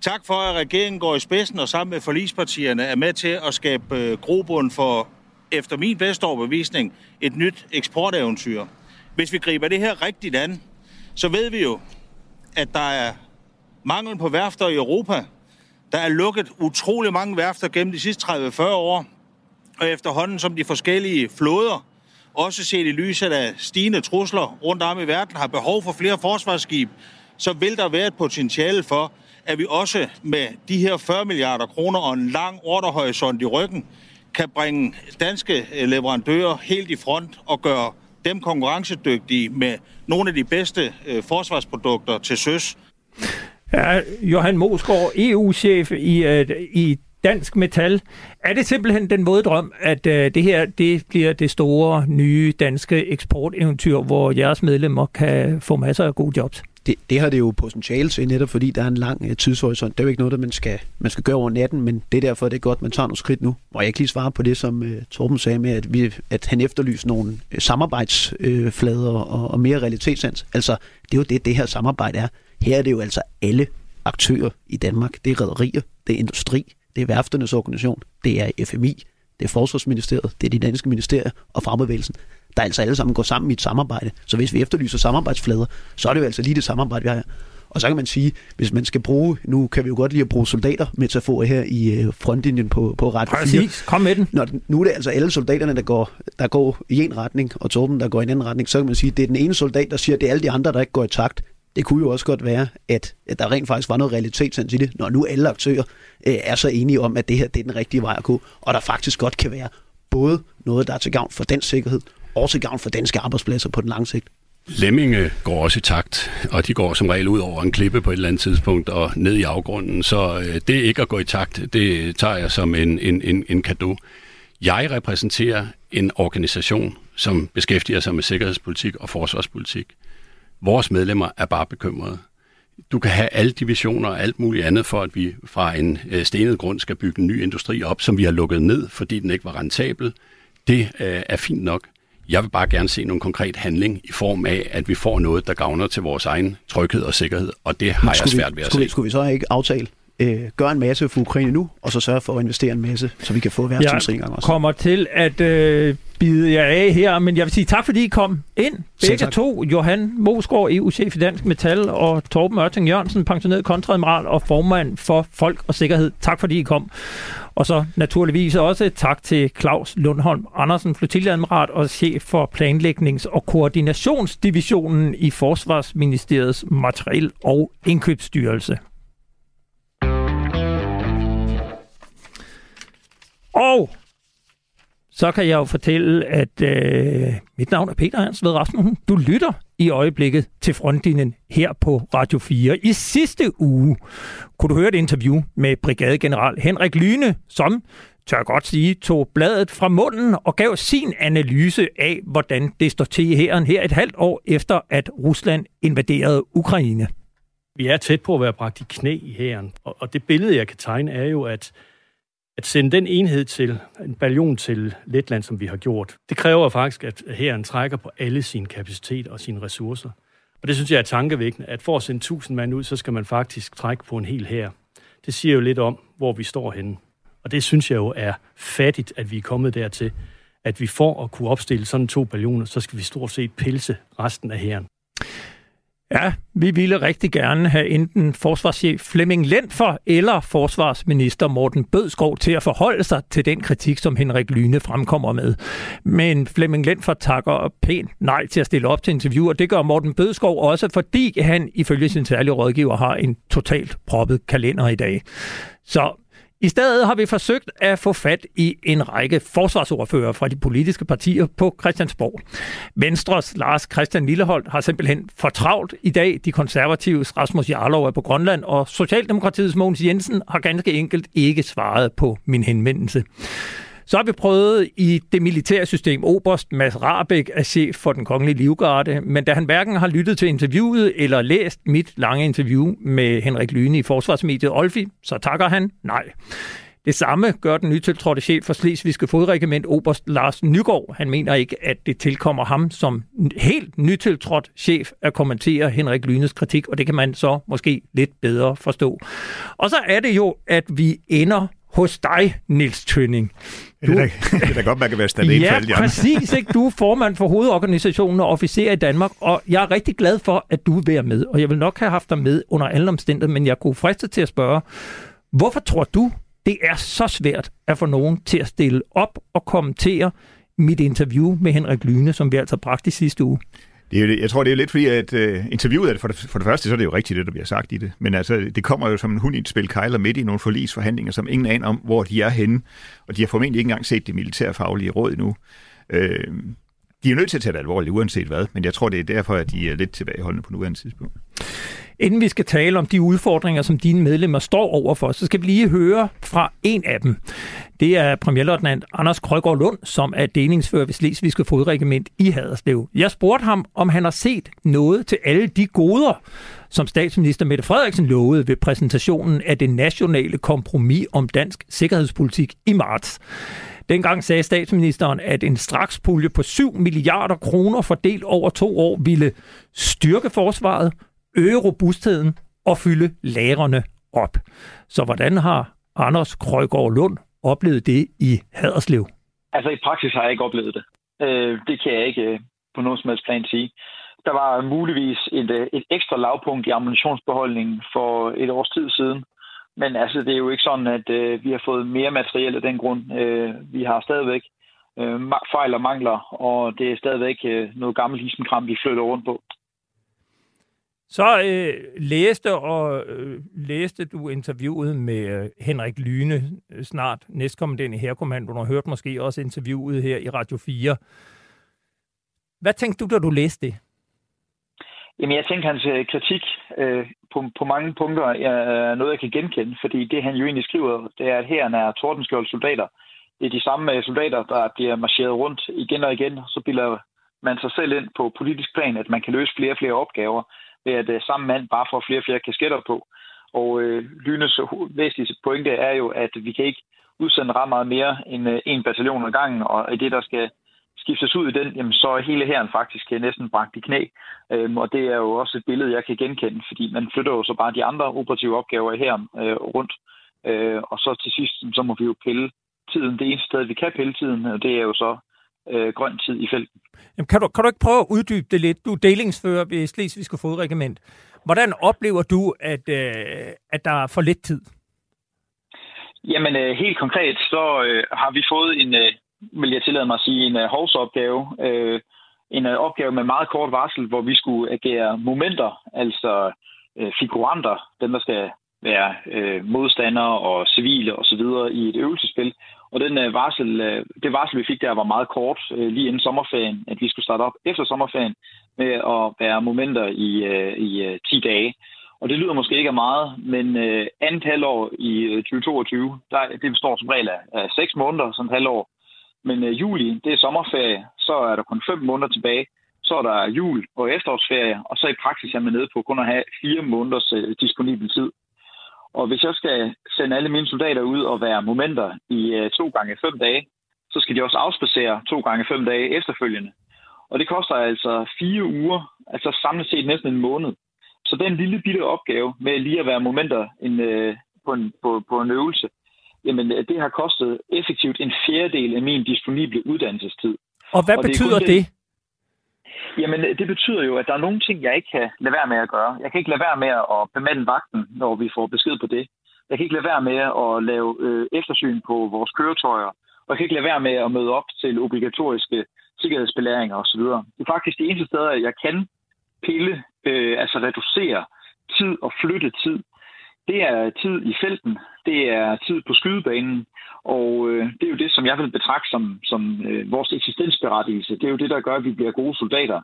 tak for, at regeringen går i spidsen og sammen med forlispartierne er med til at skabe øh, grobund for, efter min bedste overbevisning, et nyt eksporteventyr. Hvis vi griber det her rigtigt an, så ved vi jo, at der er mangel på værfter i Europa. Der er lukket utrolig mange værfter gennem de sidste 30-40 år, og efterhånden som de forskellige flåder, også set i lyset af stigende trusler rundt om i verden, har behov for flere forsvarsskib, så vil der være et potentiale for, at vi også med de her 40 milliarder kroner og en lang ordrehorisont i ryggen, kan bringe danske leverandører helt i front og gøre dem konkurrencedygtige med nogle af de bedste øh, forsvarsprodukter til søs. Ja, Johan Mosgaard, EU-chef i, øh, i Dansk Metal. Er det simpelthen den våde drøm, at øh, det her det bliver det store, nye danske eksporteventyr, hvor jeres medlemmer kan få masser af gode jobs? Det, det har det jo potentiale til, netop fordi der er en lang øh, tidshorisont. Det er jo ikke noget, der man skal, man skal gøre over natten, men det er derfor, det er godt, man tager nogle skridt nu. Og jeg kan lige svare på det, som uh, Torben sagde med, at, vi, at han efterlyser nogle øh, samarbejdsflader uh, og, og mere realitetssans. Altså, det er jo det, det her samarbejde er. Her er det jo altså alle aktører i Danmark. Det er rædderier, det er industri, det er værfternes organisation, det er FMI, det er Forsvarsministeriet, det er de danske ministerier og frembevægelsen der altså alle sammen går sammen i et samarbejde. Så hvis vi efterlyser samarbejdsflader, så er det jo altså lige det samarbejde, vi har her. Og så kan man sige, hvis man skal bruge, nu kan vi jo godt lide at bruge soldater, metaforer her i øh, frontlinjen på, på ret Præcis, kom med den. Når, nu er det altså alle soldaterne, der går, der går i en retning, og Torben, der går i en anden retning, så kan man sige, at det er den ene soldat, der siger, at det er alle de andre, der ikke går i takt. Det kunne jo også godt være, at, at der rent faktisk var noget realitetssans i det, når nu alle aktører øh, er så enige om, at det her det er den rigtige vej at gå, og der faktisk godt kan være både noget, der er til gavn for den sikkerhed, også til gavn for danske arbejdspladser på den lange sigt. Lemminge går også i takt, og de går som regel ud over en klippe på et eller andet tidspunkt og ned i afgrunden. Så øh, det ikke at gå i takt, det tager jeg som en, en, en, en gave. Jeg repræsenterer en organisation, som beskæftiger sig med sikkerhedspolitik og forsvarspolitik. Vores medlemmer er bare bekymrede. Du kan have alle divisioner og alt muligt andet for, at vi fra en øh, stenet grund skal bygge en ny industri op, som vi har lukket ned, fordi den ikke var rentabel. Det øh, er fint nok. Jeg vil bare gerne se nogle konkret handling i form af, at vi får noget, der gavner til vores egen tryghed og sikkerhed, og det har jeg svært ved at skulle se. Vi, skulle vi så ikke aftale øh, gøre en masse for Ukraine nu, og så sørge for at investere en masse, så vi kan få værtsudsikringer også. Jeg kommer til at øh, bide jer af her, men jeg vil sige tak, fordi I kom ind. Begge to, Johan Mosgaard, EU-chef i Dansk Metal, og Torben Ørting Jørgensen, pensioneret kontradmiral og formand for Folk og Sikkerhed. Tak, fordi I kom. Og så naturligvis også tak til Claus Lundholm Andersen, flotilladmiral og chef for planlægnings- og koordinationsdivisionen i Forsvarsministeriets Materiel- og Indkøbsstyrelse. Og så kan jeg jo fortælle, at øh, mit navn er Peter Hans Ved Rasmussen. Du lytter i øjeblikket til frontlinjen her på Radio 4. I sidste uge kunne du høre et interview med brigadegeneral Henrik Lyne, som tør godt sige, tog bladet fra munden og gav sin analyse af, hvordan det står til i hæren her et halvt år efter, at Rusland invaderede Ukraine. Vi er tæt på at være bragt i knæ i hæren, og det billede, jeg kan tegne, er jo, at at sende den enhed til, en ballon til Letland, som vi har gjort, det kræver faktisk, at hæren trækker på alle sine kapacitet og sine ressourcer. Og det synes jeg er tankevækkende, at for at sende 1000 mand ud, så skal man faktisk trække på en hel hær. Det siger jo lidt om, hvor vi står henne. Og det synes jeg jo er fattigt, at vi er kommet dertil, at vi får at kunne opstille sådan to ballioner, så skal vi stort set pilse resten af hæren. Ja, vi ville rigtig gerne have enten forsvarschef Flemming Lentfer eller forsvarsminister Morten Bødskov til at forholde sig til den kritik, som Henrik Lyne fremkommer med. Men Flemming Lentfer takker pænt nej til at stille op til interview, og det gør Morten Bødskov også, fordi han ifølge sin særlige rådgiver har en totalt proppet kalender i dag. Så i stedet har vi forsøgt at få fat i en række forsvarsordfører fra de politiske partier på Christiansborg. Venstres Lars Christian Lilleholdt har simpelthen fortravlt i dag. De konservatives Rasmus Jarlov er på Grønland, og Socialdemokratiets Mogens Jensen har ganske enkelt ikke svaret på min henvendelse. Så har vi prøvet i det militære system. Oberst Mads Rabeck er chef for den kongelige livgarde, men da han hverken har lyttet til interviewet eller læst mit lange interview med Henrik Lyne i forsvarsmediet Olfi, så takker han nej. Det samme gør den nytiltrådte chef for Slesvigske Fodregiment, Oberst Lars Nygaard. Han mener ikke, at det tilkommer ham som helt nytiltrådt chef at kommentere Henrik Lynes kritik, og det kan man så måske lidt bedre forstå. Og så er det jo, at vi ender hos dig, Nils Tønning. Du, det, er da, det er da godt, man kan være stand Ja, for præcis. Ikke? Du er formand for hovedorganisationen og officer i Danmark, og jeg er rigtig glad for, at du vil være med. Og jeg vil nok have haft dig med under alle omstændigheder, men jeg kunne friste til at spørge, hvorfor tror du, det er så svært at få nogen til at stille op og kommentere mit interview med Henrik Lyne, som vi altså bragte i sidste uge? Det er, jeg tror, det er lidt fordi, at uh, interviewet er det for, det, for det første, så er det jo rigtigt, det der bliver sagt i det. Men altså, det kommer jo som en hund i et spil kejler midt i nogle forlisforhandlinger, som ingen aner om, hvor de er henne. Og de har formentlig ikke engang set det militærfaglige råd endnu. Uh, de er nødt til at tage det alvorligt, uanset hvad. Men jeg tror, det er derfor, at de er lidt tilbageholdende på nuværende tidspunkt. Inden vi skal tale om de udfordringer, som dine medlemmer står overfor, så skal vi lige høre fra en af dem. Det er premierløjtnant Anders Krøgaard Lund, som er delingsfører ved Slesvigske Fodregiment i Haderslev. Jeg spurgte ham, om han har set noget til alle de goder, som statsminister Mette Frederiksen lovede ved præsentationen af det nationale kompromis om dansk sikkerhedspolitik i marts. Dengang sagde statsministeren, at en strakspulje på 7 milliarder kroner fordelt over to år ville styrke forsvaret, øge robustheden og fylde lagerne op. Så hvordan har Anders Krøjgaard Lund oplevet det i Haderslev? Altså i praksis har jeg ikke oplevet det. Øh, det kan jeg ikke øh, på nogen som helst plan sige. Der var muligvis et, øh, et ekstra lavpunkt i ammunitionsbeholdningen for et års tid siden. Men altså, det er jo ikke sådan, at øh, vi har fået mere materiel af den grund. Øh, vi har stadigvæk øh, fejl og mangler, og det er stadigvæk øh, noget gammelt isenkram, vi flytter rundt på. Så øh, læste og øh, læste du interviewet med øh, Henrik Lyne, øh, snart næstkommende i Herkommandoen, og hørt måske også interviewet her i Radio 4. Hvad tænkte du, da du læste det? Jamen, jeg tænkte, hans øh, kritik øh, på, på mange punkter er noget, jeg kan genkende, fordi det, han jo egentlig skriver, det er, at her er tordenskjold soldater. Det er de samme øh, soldater, der bliver marcheret rundt igen og igen, så bilder man sig selv ind på politisk plan, at man kan løse flere og flere opgaver ved at øh, samme mand bare får flere og flere kasketter på. Og øh, Lynes væsentligste pointe er jo, at vi kan ikke udsende ret meget mere end øh, en bataljon ad gangen, og i det, der skal skiftes ud i den, jamen, så er hele herren faktisk øh, næsten bragt i knæ. Øhm, og det er jo også et billede, jeg kan genkende, fordi man flytter jo så bare de andre operative opgaver i øh, rundt. Øh, og så til sidst, så må vi jo pille tiden. Det eneste sted, vi kan pille tiden, øh, det er jo så øh, grøn tid i felten. Jamen, kan, du, kan du ikke prøve at uddybe det lidt? Du er delingsfører ved Slesvigske Fodregiment. Hvordan oplever du, at, øh, at der er for lidt tid? Jamen, øh, helt konkret, så øh, har vi fået en, øh, vil jeg tillade mig at sige, en øh, hovsopgave. Øh, en øh, opgave med meget kort varsel, hvor vi skulle agere momenter, altså øh, figuranter, dem der skal være øh, modstandere og civile osv. i et øvelsespil. Og den øh, varsel, øh, det varsel, vi fik der, var meget kort, øh, lige inden sommerferien, at vi skulle starte op efter sommerferien med at være momenter i, øh, i øh, 10 dage. Og det lyder måske ikke af meget, men øh, andet halvår i øh, 2022, der, det består som regel af, af 6 måneder, som halvår. Men øh, juli, det er sommerferie, så er der kun 5 måneder tilbage. Så er der jul og efterårsferie, og så i praksis er man nede på kun at have 4 måneders øh, disponibel tid. Og hvis jeg skal sende alle mine soldater ud og være momenter i øh, to gange fem dage, så skal de også afspacere to gange fem dage efterfølgende. Og det koster altså fire uger, altså samlet set næsten en måned. Så den lille bitte opgave med lige at være momenter en, øh, på, en, på, på en øvelse, jamen øh, det har kostet effektivt en fjerdedel af min disponible uddannelsestid. Og hvad og betyder det? det? Jamen, det betyder jo, at der er nogle ting, jeg ikke kan lade være med at gøre. Jeg kan ikke lade være med at bemande vagten, når vi får besked på det. Jeg kan ikke lade være med at lave øh, eftersyn på vores køretøjer. Og jeg kan ikke lade være med at møde op til obligatoriske sikkerhedsbelæringer osv. Det er faktisk det eneste sted, at jeg kan pille, øh, altså reducere tid og flytte tid. Det er tid i felten, det er tid på skydebanen, og øh, det er jo det, som jeg vil betragte som, som øh, vores eksistensberettigelse. Det er jo det, der gør, at vi bliver gode soldater,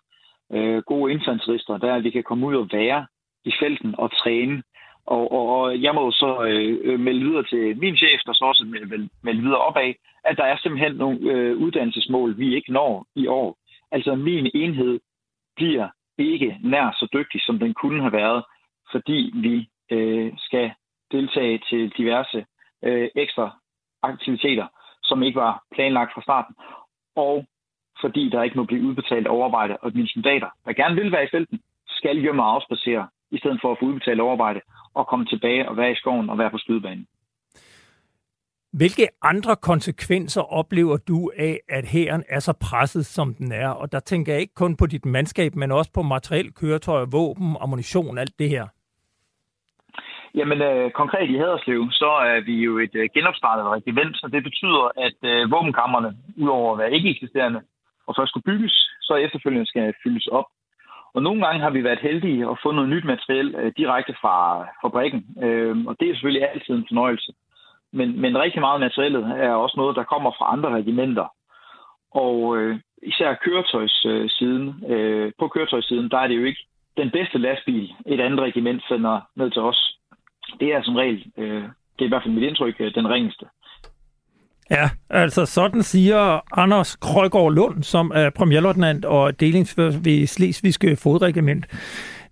øh, gode infanterister, der at vi kan komme ud og være i felten og træne. Og, og, og jeg må så øh, melde videre til min chef, der så også melde, melde videre opad, at der er simpelthen nogle øh, uddannelsesmål, vi ikke når i år. Altså min enhed bliver ikke nær så dygtig, som den kunne have været, fordi vi øh, skal deltage til diverse øh, ekstra aktiviteter, som ikke var planlagt fra starten, og fordi der ikke må blive udbetalt overarbejde, og mine soldater, der gerne vil være i felten, skal hjemme og afspacere, i stedet for at få udbetalt overarbejde, og komme tilbage og være i skoven og være på skydebanen. Hvilke andre konsekvenser oplever du af, at hæren er så presset, som den er? Og der tænker jeg ikke kun på dit mandskab, men også på materiel, køretøj, våben, ammunition, alt det her. Jamen øh, konkret i Haderslev, så er vi jo et øh, genopstartet regiment, så det betyder, at øh, våbenkammerne, udover at være ikke eksisterende, og først skulle bygges, så efterfølgende skal fyldes op. Og nogle gange har vi været heldige at få noget nyt materiel øh, direkte fra fabrikken, øh, og det er selvfølgelig altid en fornøjelse. Men, men rigtig meget materiellet er også noget, der kommer fra andre regimenter. Og øh, især køretøjssiden, øh, øh, på køretøjssiden, der er det jo ikke den bedste lastbil, et andet regiment sender ned til os det er som regel, øh, det er i hvert fald mit indtryk, øh, den ringeste. Ja, altså sådan siger Anders Krøgaard Lund, som er premierløjtnant og delingsfører ved Slesvigske Fodregiment.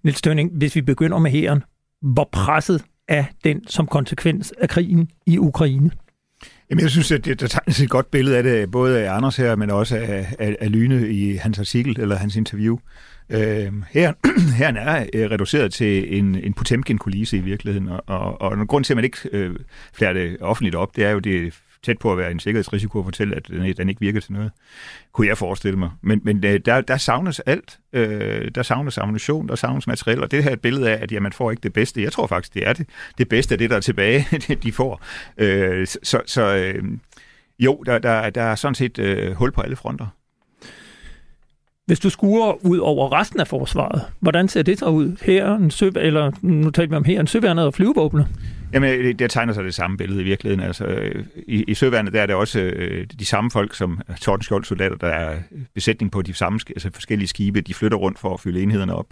Niels Tønning, hvis vi begynder med hæren, hvor presset er den som konsekvens af krigen i Ukraine? Jamen, jeg synes, at der tegnes et godt billede af det, både af Anders her, men også af, af, af Lyne i hans artikel eller hans interview. Øh, her, her er øh, reduceret til en, en Potemkin-kulisse i virkeligheden, og, og, og grund til, at man ikke øh, flærer det offentligt op, det er jo det tæt på at være en sikkerhedsrisiko at fortælle, at den, den ikke virker til noget, kunne jeg forestille mig. Men, men øh, der, der savnes alt. Øh, der savnes ammunition, der savnes materiel, og det her er et billede af, at ja, man får ikke det bedste. Jeg tror faktisk, det er det, det bedste er det, der er tilbage, de får. Øh, så så øh, jo, der, der, der er sådan set øh, hul på alle fronter. Hvis du skuer ud over resten af forsvaret, hvordan ser det så ud? Her, en sø, eller nu taler vi om her, en søværnet og flyvevåbne? Jamen, øh, det tegner sig det samme billede i virkeligheden. Altså, øh, i, i søværnet der er det også øh, de samme folk som Tordenskjold soldater, der er besætning på de samme altså forskellige skibe. De flytter rundt for at fylde enhederne op.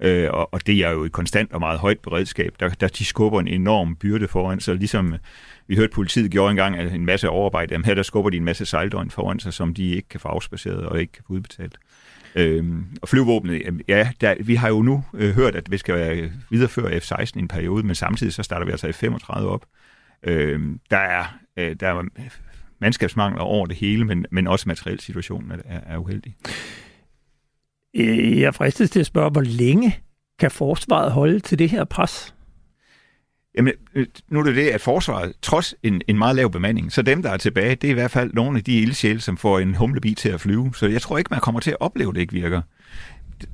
Øh, og, og det er jo et konstant og meget højt beredskab. Der, der de skubber en enorm byrde foran sig, ligesom øh, vi hørte politiet gjorde engang en masse overarbejde. Jamen her der skubber de en masse sejldøgn foran sig, som de ikke kan få afspaceret og ikke kan få udbetalt. Øhm, og flyvåbnet, ja, der, vi har jo nu øh, hørt, at vi skal øh, videreføre F-16 i en periode, men samtidig så starter vi altså F-35 op. Øhm, der er, øh, der er mandskabsmangler over det hele, men, men også materiel situationen er, er uheldig. Øh, jeg fristes til at spørge, hvor længe kan forsvaret holde til det her pres? Jamen, øh, nu er det det, at forsvaret, trods en, en meget lav bemanding, så dem, der er tilbage, det er i hvert fald nogle af de ildsjæle, som får en humlebi til at flyve. Så jeg tror ikke, man kommer til at opleve, at det ikke virker.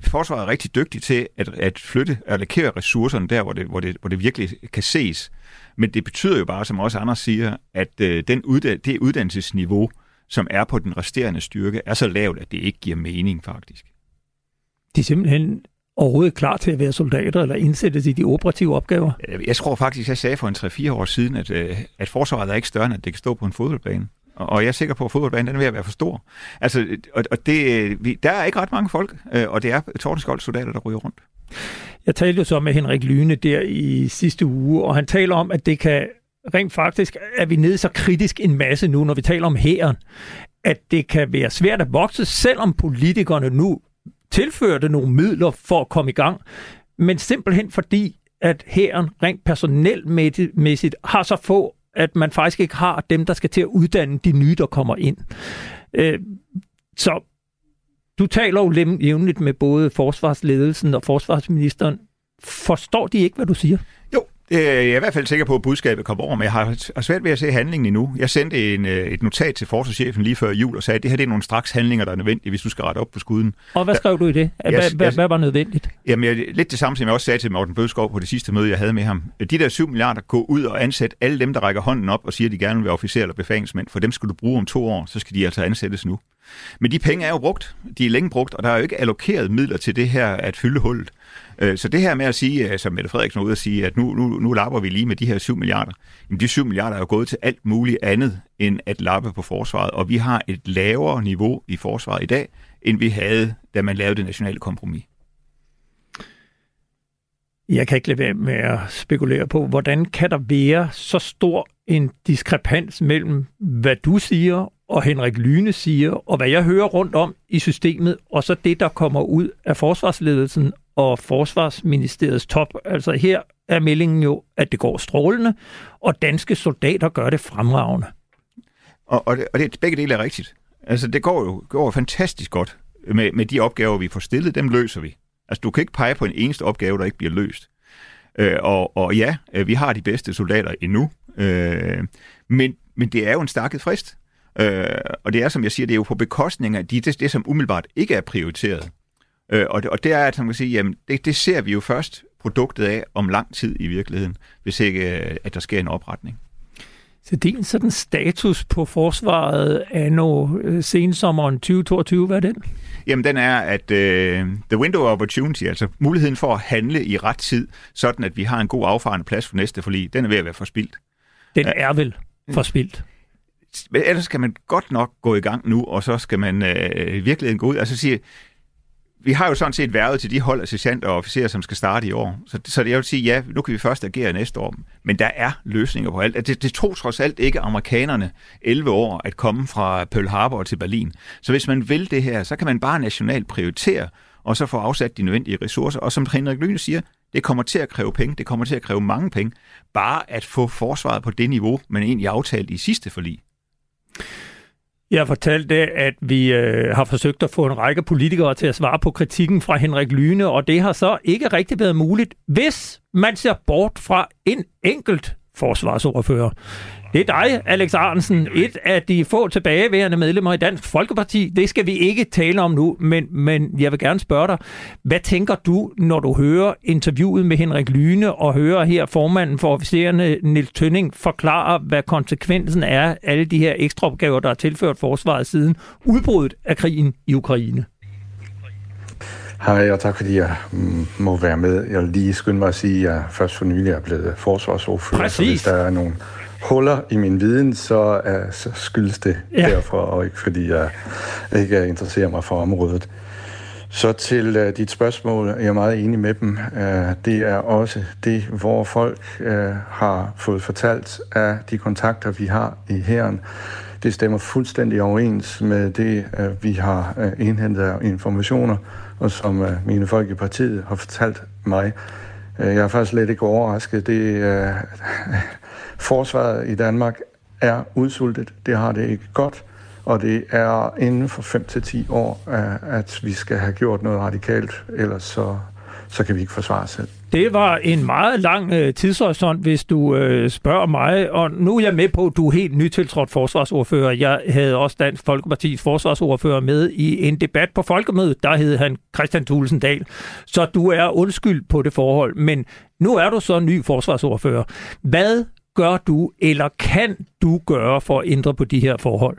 Forsvaret er rigtig dygtig til at, at flytte, og allokere ressourcerne der, hvor det, hvor, det, hvor det virkelig kan ses. Men det betyder jo bare, som også andre siger, at øh, den udda- det uddannelsesniveau, som er på den resterende styrke, er så lavt, at det ikke giver mening faktisk. De simpelthen overhovedet klar til at være soldater eller indsættes i de operative opgaver? Jeg tror faktisk, jeg sagde for en 3-4 år siden, at, øh, at forsvaret er ikke større, end at det kan stå på en fodboldbane. Og jeg er sikker på, at fodboldbanen den er ved at være for stor. Altså, og det, vi, der er ikke ret mange folk, øh, og det er Tordenskold soldater, der ryger rundt. Jeg talte jo så med Henrik Lyne der i sidste uge, og han taler om, at det kan rent faktisk, er vi nede så kritisk en masse nu, når vi taler om hæren, at det kan være svært at vokse, selvom politikerne nu tilførte nogle midler for at komme i gang, men simpelthen fordi, at hæren rent personelmæssigt har så få, at man faktisk ikke har dem, der skal til at uddanne de nye, der kommer ind. Øh, så du taler jo jævnligt med både forsvarsledelsen og forsvarsministeren. Forstår de ikke, hvad du siger? Jeg er i hvert fald sikker på, at budskabet kommer over, men jeg har svært ved at se handlingen endnu. Jeg sendte en, øh, et notat til forsvarschefen lige før jul og sagde, at det her det er nogle straks handlinger, der er nødvendige, hvis du skal rette op på skuden. Og hvad skrev du i det? Hvad, var nødvendigt? Jamen, jeg, lidt det samme, som jeg også sagde til Morten Bødskov på det sidste møde, jeg havde med ham. De der 7 milliarder, gå ud og ansætte alle dem, der rækker hånden op og siger, at de gerne vil være officer eller befalingsmænd. For dem skal du bruge om to år, så skal de altså ansættes nu. Men de penge er jo brugt. De er længe brugt, og der er jo ikke allokeret midler til det her at fylde hullet. Øh, så det her med at sige, som Mette Frederiksen er ude at sige, at nu, nu, nu lapper vi lige med de her 7 milliarder, jamen de 7 milliarder er jo gået til alt muligt andet end at lappe på forsvaret, og vi har et lavere niveau i forsvaret i dag, end vi havde, da man lavede det nationale kompromis. Jeg kan ikke lade være med at spekulere på, hvordan kan der være så stor en diskrepans mellem, hvad du siger, og Henrik Lyne siger, og hvad jeg hører rundt om i systemet, og så det, der kommer ud af forsvarsledelsen og Forsvarsministeriets top. Altså her er meldingen jo, at det går strålende, og danske soldater gør det fremragende. Og, og, det, og det, begge dele er rigtigt. Altså det går jo går fantastisk godt med, med de opgaver, vi får stillet, dem løser vi. Altså du kan ikke pege på en eneste opgave, der ikke bliver løst. Øh, og, og ja, øh, vi har de bedste soldater endnu, øh, men, men det er jo en stakket frist. Øh, og det er, som jeg siger, det er jo på bekostning af de, det, det som umiddelbart ikke er prioriteret. Øh, og, det, og det er, at man kan sige, jamen, det, det ser vi jo først produktet af om lang tid i virkeligheden, hvis ikke øh, at der sker en opretning. Så det er en sådan status på forsvaret af nu øh, sensommeren 2022, hvad er den? Jamen den er, at uh, the window of opportunity, altså muligheden for at handle i ret tid, sådan at vi har en god affarende plads for næste forlig, den er ved at være forspildt. Den er vel forspildt? Men ellers skal man godt nok gå i gang nu, og så skal man uh, virkelig gå ud. Altså sige, vi har jo sådan set været til de hold af sergeanter og officerer, som skal starte i år. Så, så jeg vil sige, ja, nu kan vi først agere næste år. Men der er løsninger på alt. Det, det tog trods alt ikke amerikanerne 11 år at komme fra Pearl Harbor til Berlin. Så hvis man vil det her, så kan man bare nationalt prioritere, og så få afsat de nødvendige ressourcer. Og som Henrik Lyne siger, det kommer til at kræve penge, det kommer til at kræve mange penge, bare at få forsvaret på det niveau, man egentlig aftalte i sidste forlig. Jeg fortalte, at vi øh, har forsøgt at få en række politikere til at svare på kritikken fra Henrik Lyne, og det har så ikke rigtig været muligt, hvis man ser bort fra en enkelt forsvarsordfører. Det er dig, Alex Arnsen, et af de få tilbageværende medlemmer i Dansk Folkeparti. Det skal vi ikke tale om nu, men, men jeg vil gerne spørge dig, hvad tænker du, når du hører interviewet med Henrik Lyne og hører her formanden for officererne, Nils Tønning, forklare, hvad konsekvensen er af alle de her ekstra opgaver, der er tilført forsvaret siden udbruddet af krigen i Ukraine? Hej, og tak fordi jeg mm, må være med. Jeg vil lige skynde mig at sige, at jeg først for nylig er blevet forsvarsordfører. Præcis. Så hvis der er nogle huller i min viden, så, uh, så skyldes det ja. derfor, og ikke fordi jeg ikke interesserer mig for området. Så til uh, dit spørgsmål, jeg er meget enig med dem. Uh, det er også det, hvor folk uh, har fået fortalt af de kontakter, vi har i herren. Det stemmer fuldstændig overens med det, uh, vi har uh, indhentet af informationer, og som uh, mine folk i partiet har fortalt mig. Uh, jeg er faktisk lidt ikke overrasket. Det uh, Forsvaret i Danmark er udsultet. Det har det ikke godt. Og det er inden for 5-10 år, at vi skal have gjort noget radikalt, ellers så, så kan vi ikke forsvare os selv. Det var en meget lang øh, tidshorisont, hvis du øh, spørger mig. Og nu er jeg med på, at du er helt nytiltrådt forsvarsordfører. Jeg havde også Dansk Folkepartis forsvarsordfører med i en debat på Folkemødet. Der hed han Christian Thulesen Dahl. Så du er undskyld på det forhold. Men nu er du så ny forsvarsordfører. Hvad gør du, eller kan du gøre for at ændre på de her forhold?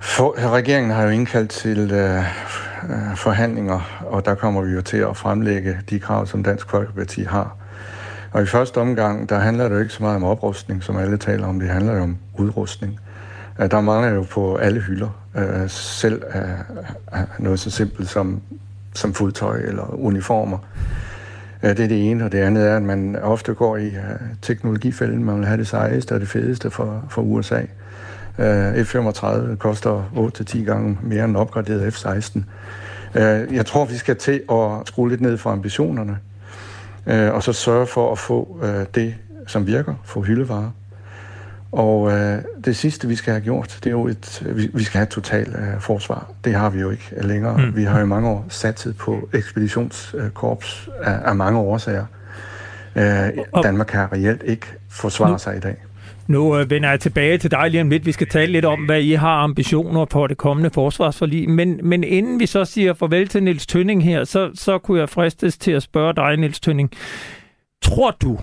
For, regeringen har jo indkaldt til øh, øh, forhandlinger, og der kommer vi jo til at fremlægge de krav, som Dansk Folkeparti har. Og i første omgang, der handler det jo ikke så meget om oprustning, som alle taler om. Det handler jo om udrustning. Øh, der mangler jo på alle hylder, øh, selv af, noget så simpelt som, som fodtøj eller uniformer. Det er det ene, og det andet er, at man ofte går i øh, teknologifælden. Man vil have det sejeste og det fedeste for, for USA. Øh, F-35 koster 8-10 gange mere end opgraderet F-16. Øh, jeg tror, vi skal til at skrue lidt ned for ambitionerne, og så sørge for at få det, som virker, få hyldevarer. Og øh, det sidste, vi skal have gjort, det er jo et, vi, vi skal have et totalt øh, forsvar. Det har vi jo ikke længere. Mm. Vi har jo mange år satset på ekspeditionskorps af, af mange årsager. Øh, Danmark kan reelt ikke forsvare sig i dag. Nu øh, vender jeg tilbage til dig lige om lidt. Vi skal tale lidt om, hvad I har ambitioner på det kommende forsvarsforlig. Men, men inden vi så siger farvel til Niels Tønning her, så, så kunne jeg fristes til at spørge dig, Niels Tønning. Tror du,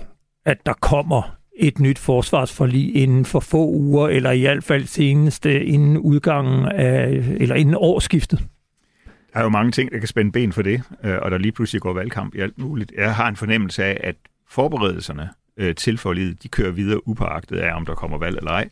at der kommer et nyt forsvarsforlig inden for få uger, eller i hvert fald senest inden udgangen af, eller inden årsskiftet? Der er jo mange ting, der kan spænde ben for det, øh, og der lige pludselig går valgkamp i alt muligt. Jeg har en fornemmelse af, at forberedelserne øh, til forliget, de kører videre upåagtet af, om der kommer valg eller ej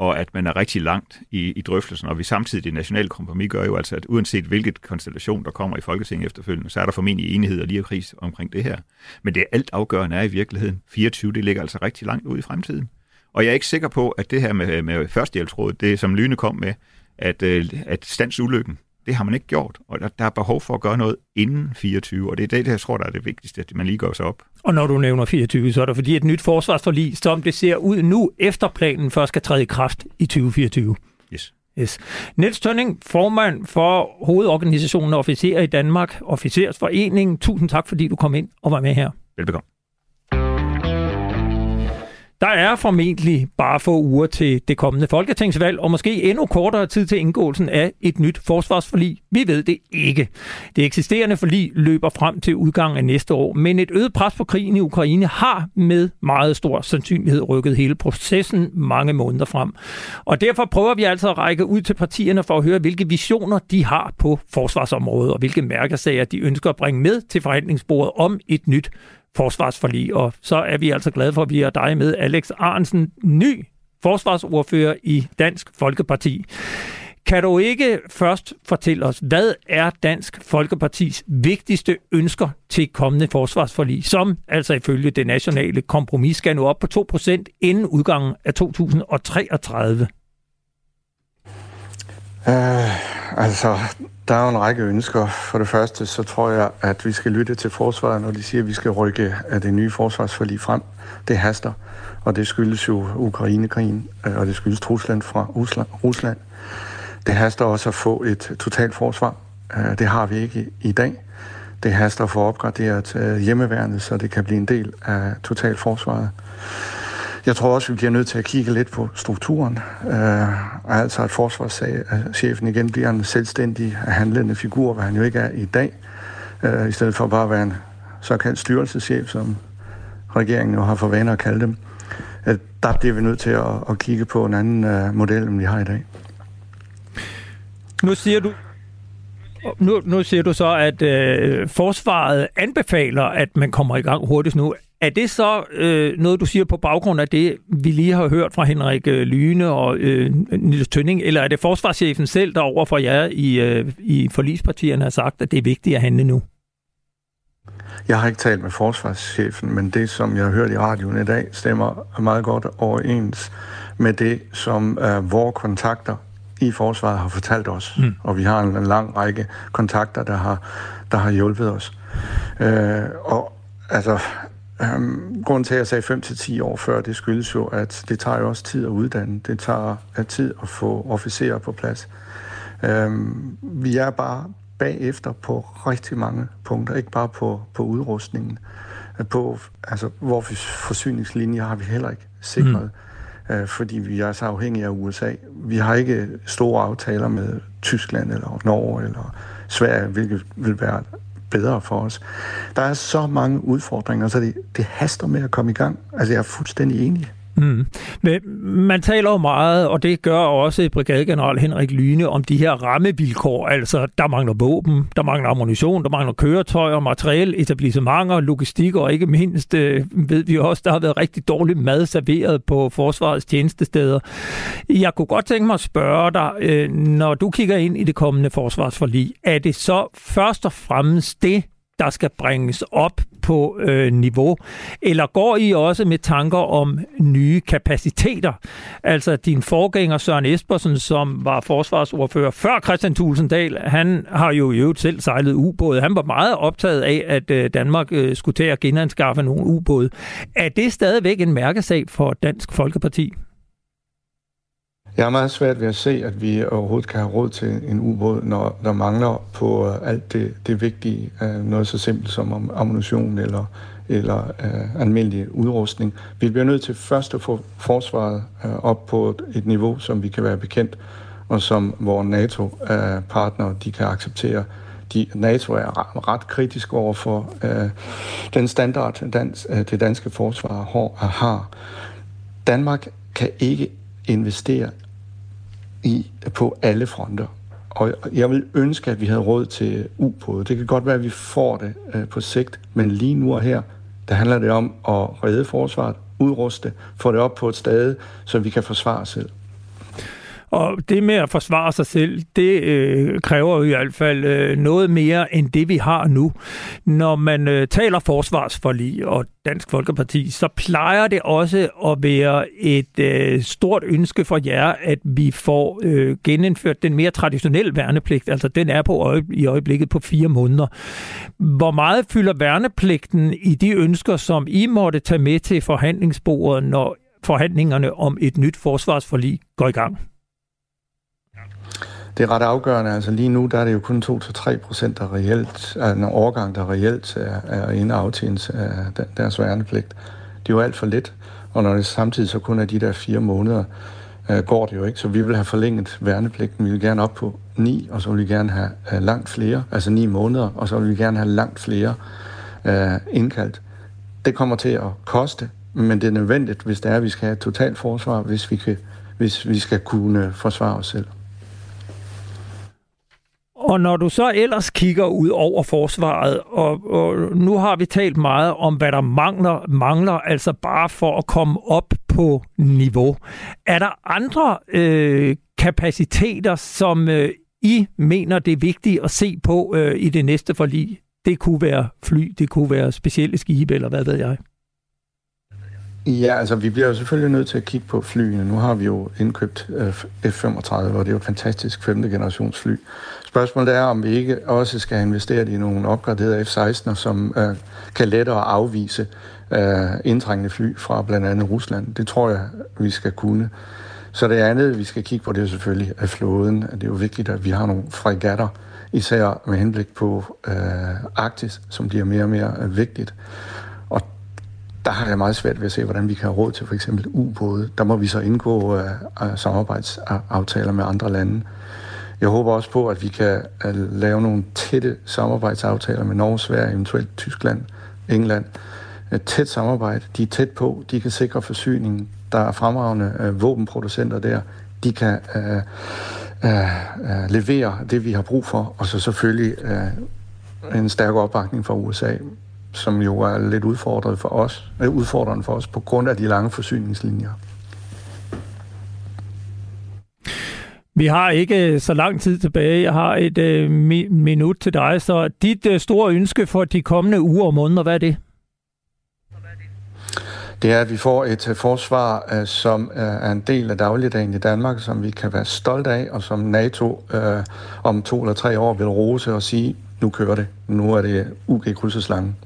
og at man er rigtig langt i, i drøftelsen, og vi samtidig det nationale kompromis gør jo altså, at uanset hvilket konstellation, der kommer i Folketinget efterfølgende, så er der formentlig enighed og lige kris omkring det her. Men det alt afgørende er i virkeligheden, 24, det ligger altså rigtig langt ud i fremtiden. Og jeg er ikke sikker på, at det her med, med førstehjælpsrådet, det som Lyne kom med, at, øh, at stands ulykken, det har man ikke gjort, og der, der er behov for at gøre noget inden 24, og det er det, jeg tror, der er det vigtigste, at man lige går sig op. Og når du nævner 24, så er det fordi et nyt forsvarsforlig, som det ser ud nu, efter planen først skal træde i kraft i 2024. Yes. Yes. Niels Tønning, formand for hovedorganisationen Officerer i Danmark, Officersforeningen. Tusind tak, fordi du kom ind og var med her. Velbekomme. Der er formentlig bare få uger til det kommende folketingsvalg, og måske endnu kortere tid til indgåelsen af et nyt forsvarsforlig. Vi ved det ikke. Det eksisterende forlig løber frem til udgangen af næste år, men et øget pres på krigen i Ukraine har med meget stor sandsynlighed rykket hele processen mange måneder frem. Og derfor prøver vi altså at række ud til partierne for at høre, hvilke visioner de har på forsvarsområdet, og hvilke mærkesager de ønsker at bringe med til forhandlingsbordet om et nyt forsvarsforlig. Og så er vi altså glade for, at vi har dig med, Alex Arnsen, ny forsvarsordfører i Dansk Folkeparti. Kan du ikke først fortælle os, hvad er Dansk Folkepartis vigtigste ønsker til kommende forsvarsforlig, som altså ifølge det nationale kompromis skal nå op på 2% inden udgangen af 2033? Uh, altså, der er jo en række ønsker. For det første, så tror jeg, at vi skal lytte til forsvaret, når de siger, at vi skal rykke af det nye forsvarsforlig frem. Det haster, og det skyldes jo Ukrainekrigen, øh, og det skyldes truslen fra Rusland. Det haster også at få et totalt forsvar. Øh, det har vi ikke i dag. Det haster at få opgraderet hjemmeværnet, så det kan blive en del af totalforsvaret. Jeg tror også, vi bliver nødt til at kigge lidt på strukturen. Øh, altså at forsvarschefen igen bliver en selvstændig handlende figur, hvad han jo ikke er i dag, øh, i stedet for bare at være en såkaldt styrelseschef, som regeringen jo har for vane at kalde dem. Øh, der bliver vi nødt til at, at kigge på en anden øh, model, end vi har i dag. Nu siger du, nu, nu siger du så, at øh, forsvaret anbefaler, at man kommer i gang hurtigst nu. Er det så øh, noget, du siger på baggrund af det, vi lige har hørt fra Henrik øh, Lyne og øh, Niels Tønning, eller er det forsvarschefen selv, der over for jer i, øh, i forlispartierne har sagt, at det er vigtigt at handle nu? Jeg har ikke talt med forsvarschefen, men det, som jeg har hørt i radioen i dag, stemmer meget godt overens med det, som øh, vores kontakter i forsvaret har fortalt os. Mm. Og vi har en, en lang række kontakter, der har, der har hjulpet os. Øh, og altså, Um, grunden til, at jeg sagde 5-10 år før, det skyldes jo, at det tager jo også tid at uddanne. Det tager tid at få officerer på plads. Um, vi er bare bagefter på rigtig mange punkter, ikke bare på, på udrustningen. På, altså, vores forsyningslinjer har vi heller ikke sikret, mm. uh, fordi vi er så afhængige af USA. Vi har ikke store aftaler med Tyskland eller Norge eller Sverige, hvilket vil være bedre for os. Der er så mange udfordringer, så det, det haster med at komme i gang. Altså, jeg er fuldstændig enig. Mm. Men man taler jo meget, og det gør også brigadegeneral Henrik Lyne, om de her rammevilkår. Altså, der mangler våben, der mangler ammunition, der mangler køretøjer, materiel, etablissementer, logistik, og ikke mindst øh, ved vi også, der har været rigtig dårlig mad serveret på forsvarets tjenestesteder. Jeg kunne godt tænke mig at spørge dig, øh, når du kigger ind i det kommende forsvarsforlig, er det så først og fremmest det, der skal bringes op på øh, niveau? Eller går I også med tanker om nye kapaciteter? Altså din forgænger Søren Espersen, som var forsvarsordfører før Christian Tulsendal, han har jo i øvrigt selv sejlet ubåde. Han var meget optaget af, at øh, Danmark øh, skulle til at genanskaffe nogle ubåde. Er det stadigvæk en mærkesag for Dansk Folkeparti? Jeg har meget svært ved at se, at vi overhovedet kan have råd til en ubåd, når der mangler på alt det, det vigtige. Øh, noget så simpelt som ammunition eller, eller øh, almindelig udrustning. Vi bliver nødt til først at få forsvaret øh, op på et niveau, som vi kan være bekendt, og som vores NATO-partnere øh, de kan acceptere. De, NATO er ret kritisk over for øh, den standard, dans, øh, det danske forsvar har. Danmark kan ikke investere i på alle fronter. Og jeg vil ønske, at vi havde råd til ubåde. Det kan godt være, at vi får det øh, på sigt, men lige nu og her, der handler det om at redde forsvaret, udruste, få det op på et sted, så vi kan forsvare os selv. Og det med at forsvare sig selv, det øh, kræver jo i hvert fald øh, noget mere end det, vi har nu. Når man øh, taler forsvarsforlig og Dansk Folkeparti, så plejer det også at være et øh, stort ønske for jer, at vi får øh, genindført den mere traditionelle værnepligt. Altså den er på øje, i øjeblikket på fire måneder. Hvor meget fylder værnepligten i de ønsker, som I måtte tage med til forhandlingsbordet, når forhandlingerne om et nyt forsvarsforlig går i gang? Det er ret afgørende. Altså lige nu, der er det jo kun 2-3 procent, der reelt, er en overgang, der reelt er, er inde af deres værnepligt. Det er jo alt for lidt, og når det samtidig så kun er de der fire måneder, øh, går det jo ikke. Så vi vil have forlænget værnepligten. Vi vil gerne op på 9, og så vil vi gerne have øh, langt flere, altså 9 måneder, og så vil vi gerne have langt flere øh, indkaldt. Det kommer til at koste, men det er nødvendigt, hvis det er, at vi skal have et totalt forsvar, hvis vi, kan, hvis vi skal kunne forsvare os selv. Og når du så ellers kigger ud over forsvaret, og, og nu har vi talt meget om, hvad der mangler, mangler altså bare for at komme op på niveau. Er der andre øh, kapaciteter, som øh, I mener, det er vigtigt at se på øh, i det næste forlig? Det kunne være fly, det kunne være specielle skibe, eller hvad ved jeg? Ja, altså vi bliver jo selvfølgelig nødt til at kigge på flyene. Nu har vi jo indkøbt øh, F-35, og det er jo et fantastisk femte generations fly. Spørgsmålet er, om vi ikke også skal investere i nogle opgraderede F-16'er, som øh, kan lettere afvise øh, indtrængende fly fra blandt andet Rusland. Det tror jeg, vi skal kunne. Så det andet, vi skal kigge på, det er selvfølgelig af flåden. Det er jo vigtigt, at vi har nogle fregatter, især med henblik på øh, Arktis, som bliver mere og mere øh, vigtigt. Der har jeg meget svært ved at se, hvordan vi kan have råd til for eksempel ubåde. Der må vi så indgå øh, øh samarbejdsaftaler med andre lande. Jeg håber også på, at vi kan øh, lave nogle tætte samarbejdsaftaler med Norge, Sverige, eventuelt Tyskland, England. Et tæt samarbejde. De er tæt på. De kan sikre forsyningen. Der er fremragende øh, våbenproducenter der. De kan øh, øh, øh, levere det, vi har brug for. Og så selvfølgelig øh, en stærk opbakning fra USA, som jo er lidt udfordret for os, øh, udfordrende for os på grund af de lange forsyningslinjer. Vi har ikke så lang tid tilbage. Jeg har et øh, mi- minut til dig, så dit øh, store ønske for de kommende uger og måneder, hvad er det? Det er, at vi får et øh, forsvar, øh, som øh, er en del af dagligdagen i Danmark, som vi kan være stolte af, og som NATO øh, om to eller tre år vil rose og sige, nu kører det. Nu er det UG krydseslangen.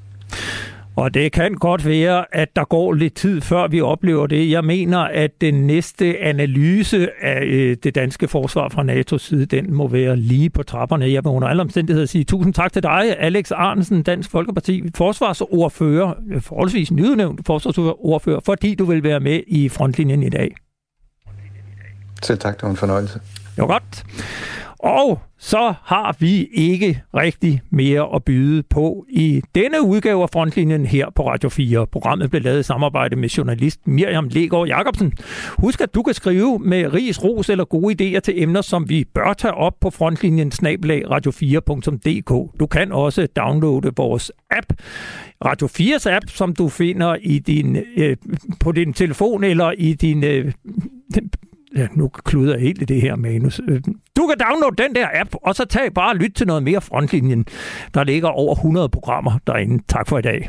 Og det kan godt være, at der går lidt tid, før vi oplever det. Jeg mener, at den næste analyse af øh, det danske forsvar fra NATO's side, den må være lige på trapperne. Jeg vil under alle omstændigheder sige tusind tak til dig, Alex Arnsen, Dansk Folkeparti, forsvarsordfører, forholdsvis nyudnævnt forsvarsordfører, fordi du vil være med i frontlinjen i dag. Selv tak, det var en fornøjelse. Det var godt. Og så har vi ikke rigtig mere at byde på i denne udgave af Frontlinjen her på Radio 4. Programmet blev lavet i samarbejde med journalist Miriam Legaard Jacobsen. Husk, at du kan skrive med ris, ros eller gode idéer til emner, som vi bør tage op på frontlinjen snablag radio4.dk. Du kan også downloade vores app, Radio 4's app, som du finder i din, øh, på din telefon eller i din øh, ja, nu kluder jeg helt i det her manus. Øh, du kan downloade den der app, og så tag bare og lyt til noget mere frontlinjen. Der ligger over 100 programmer derinde. Tak for i dag.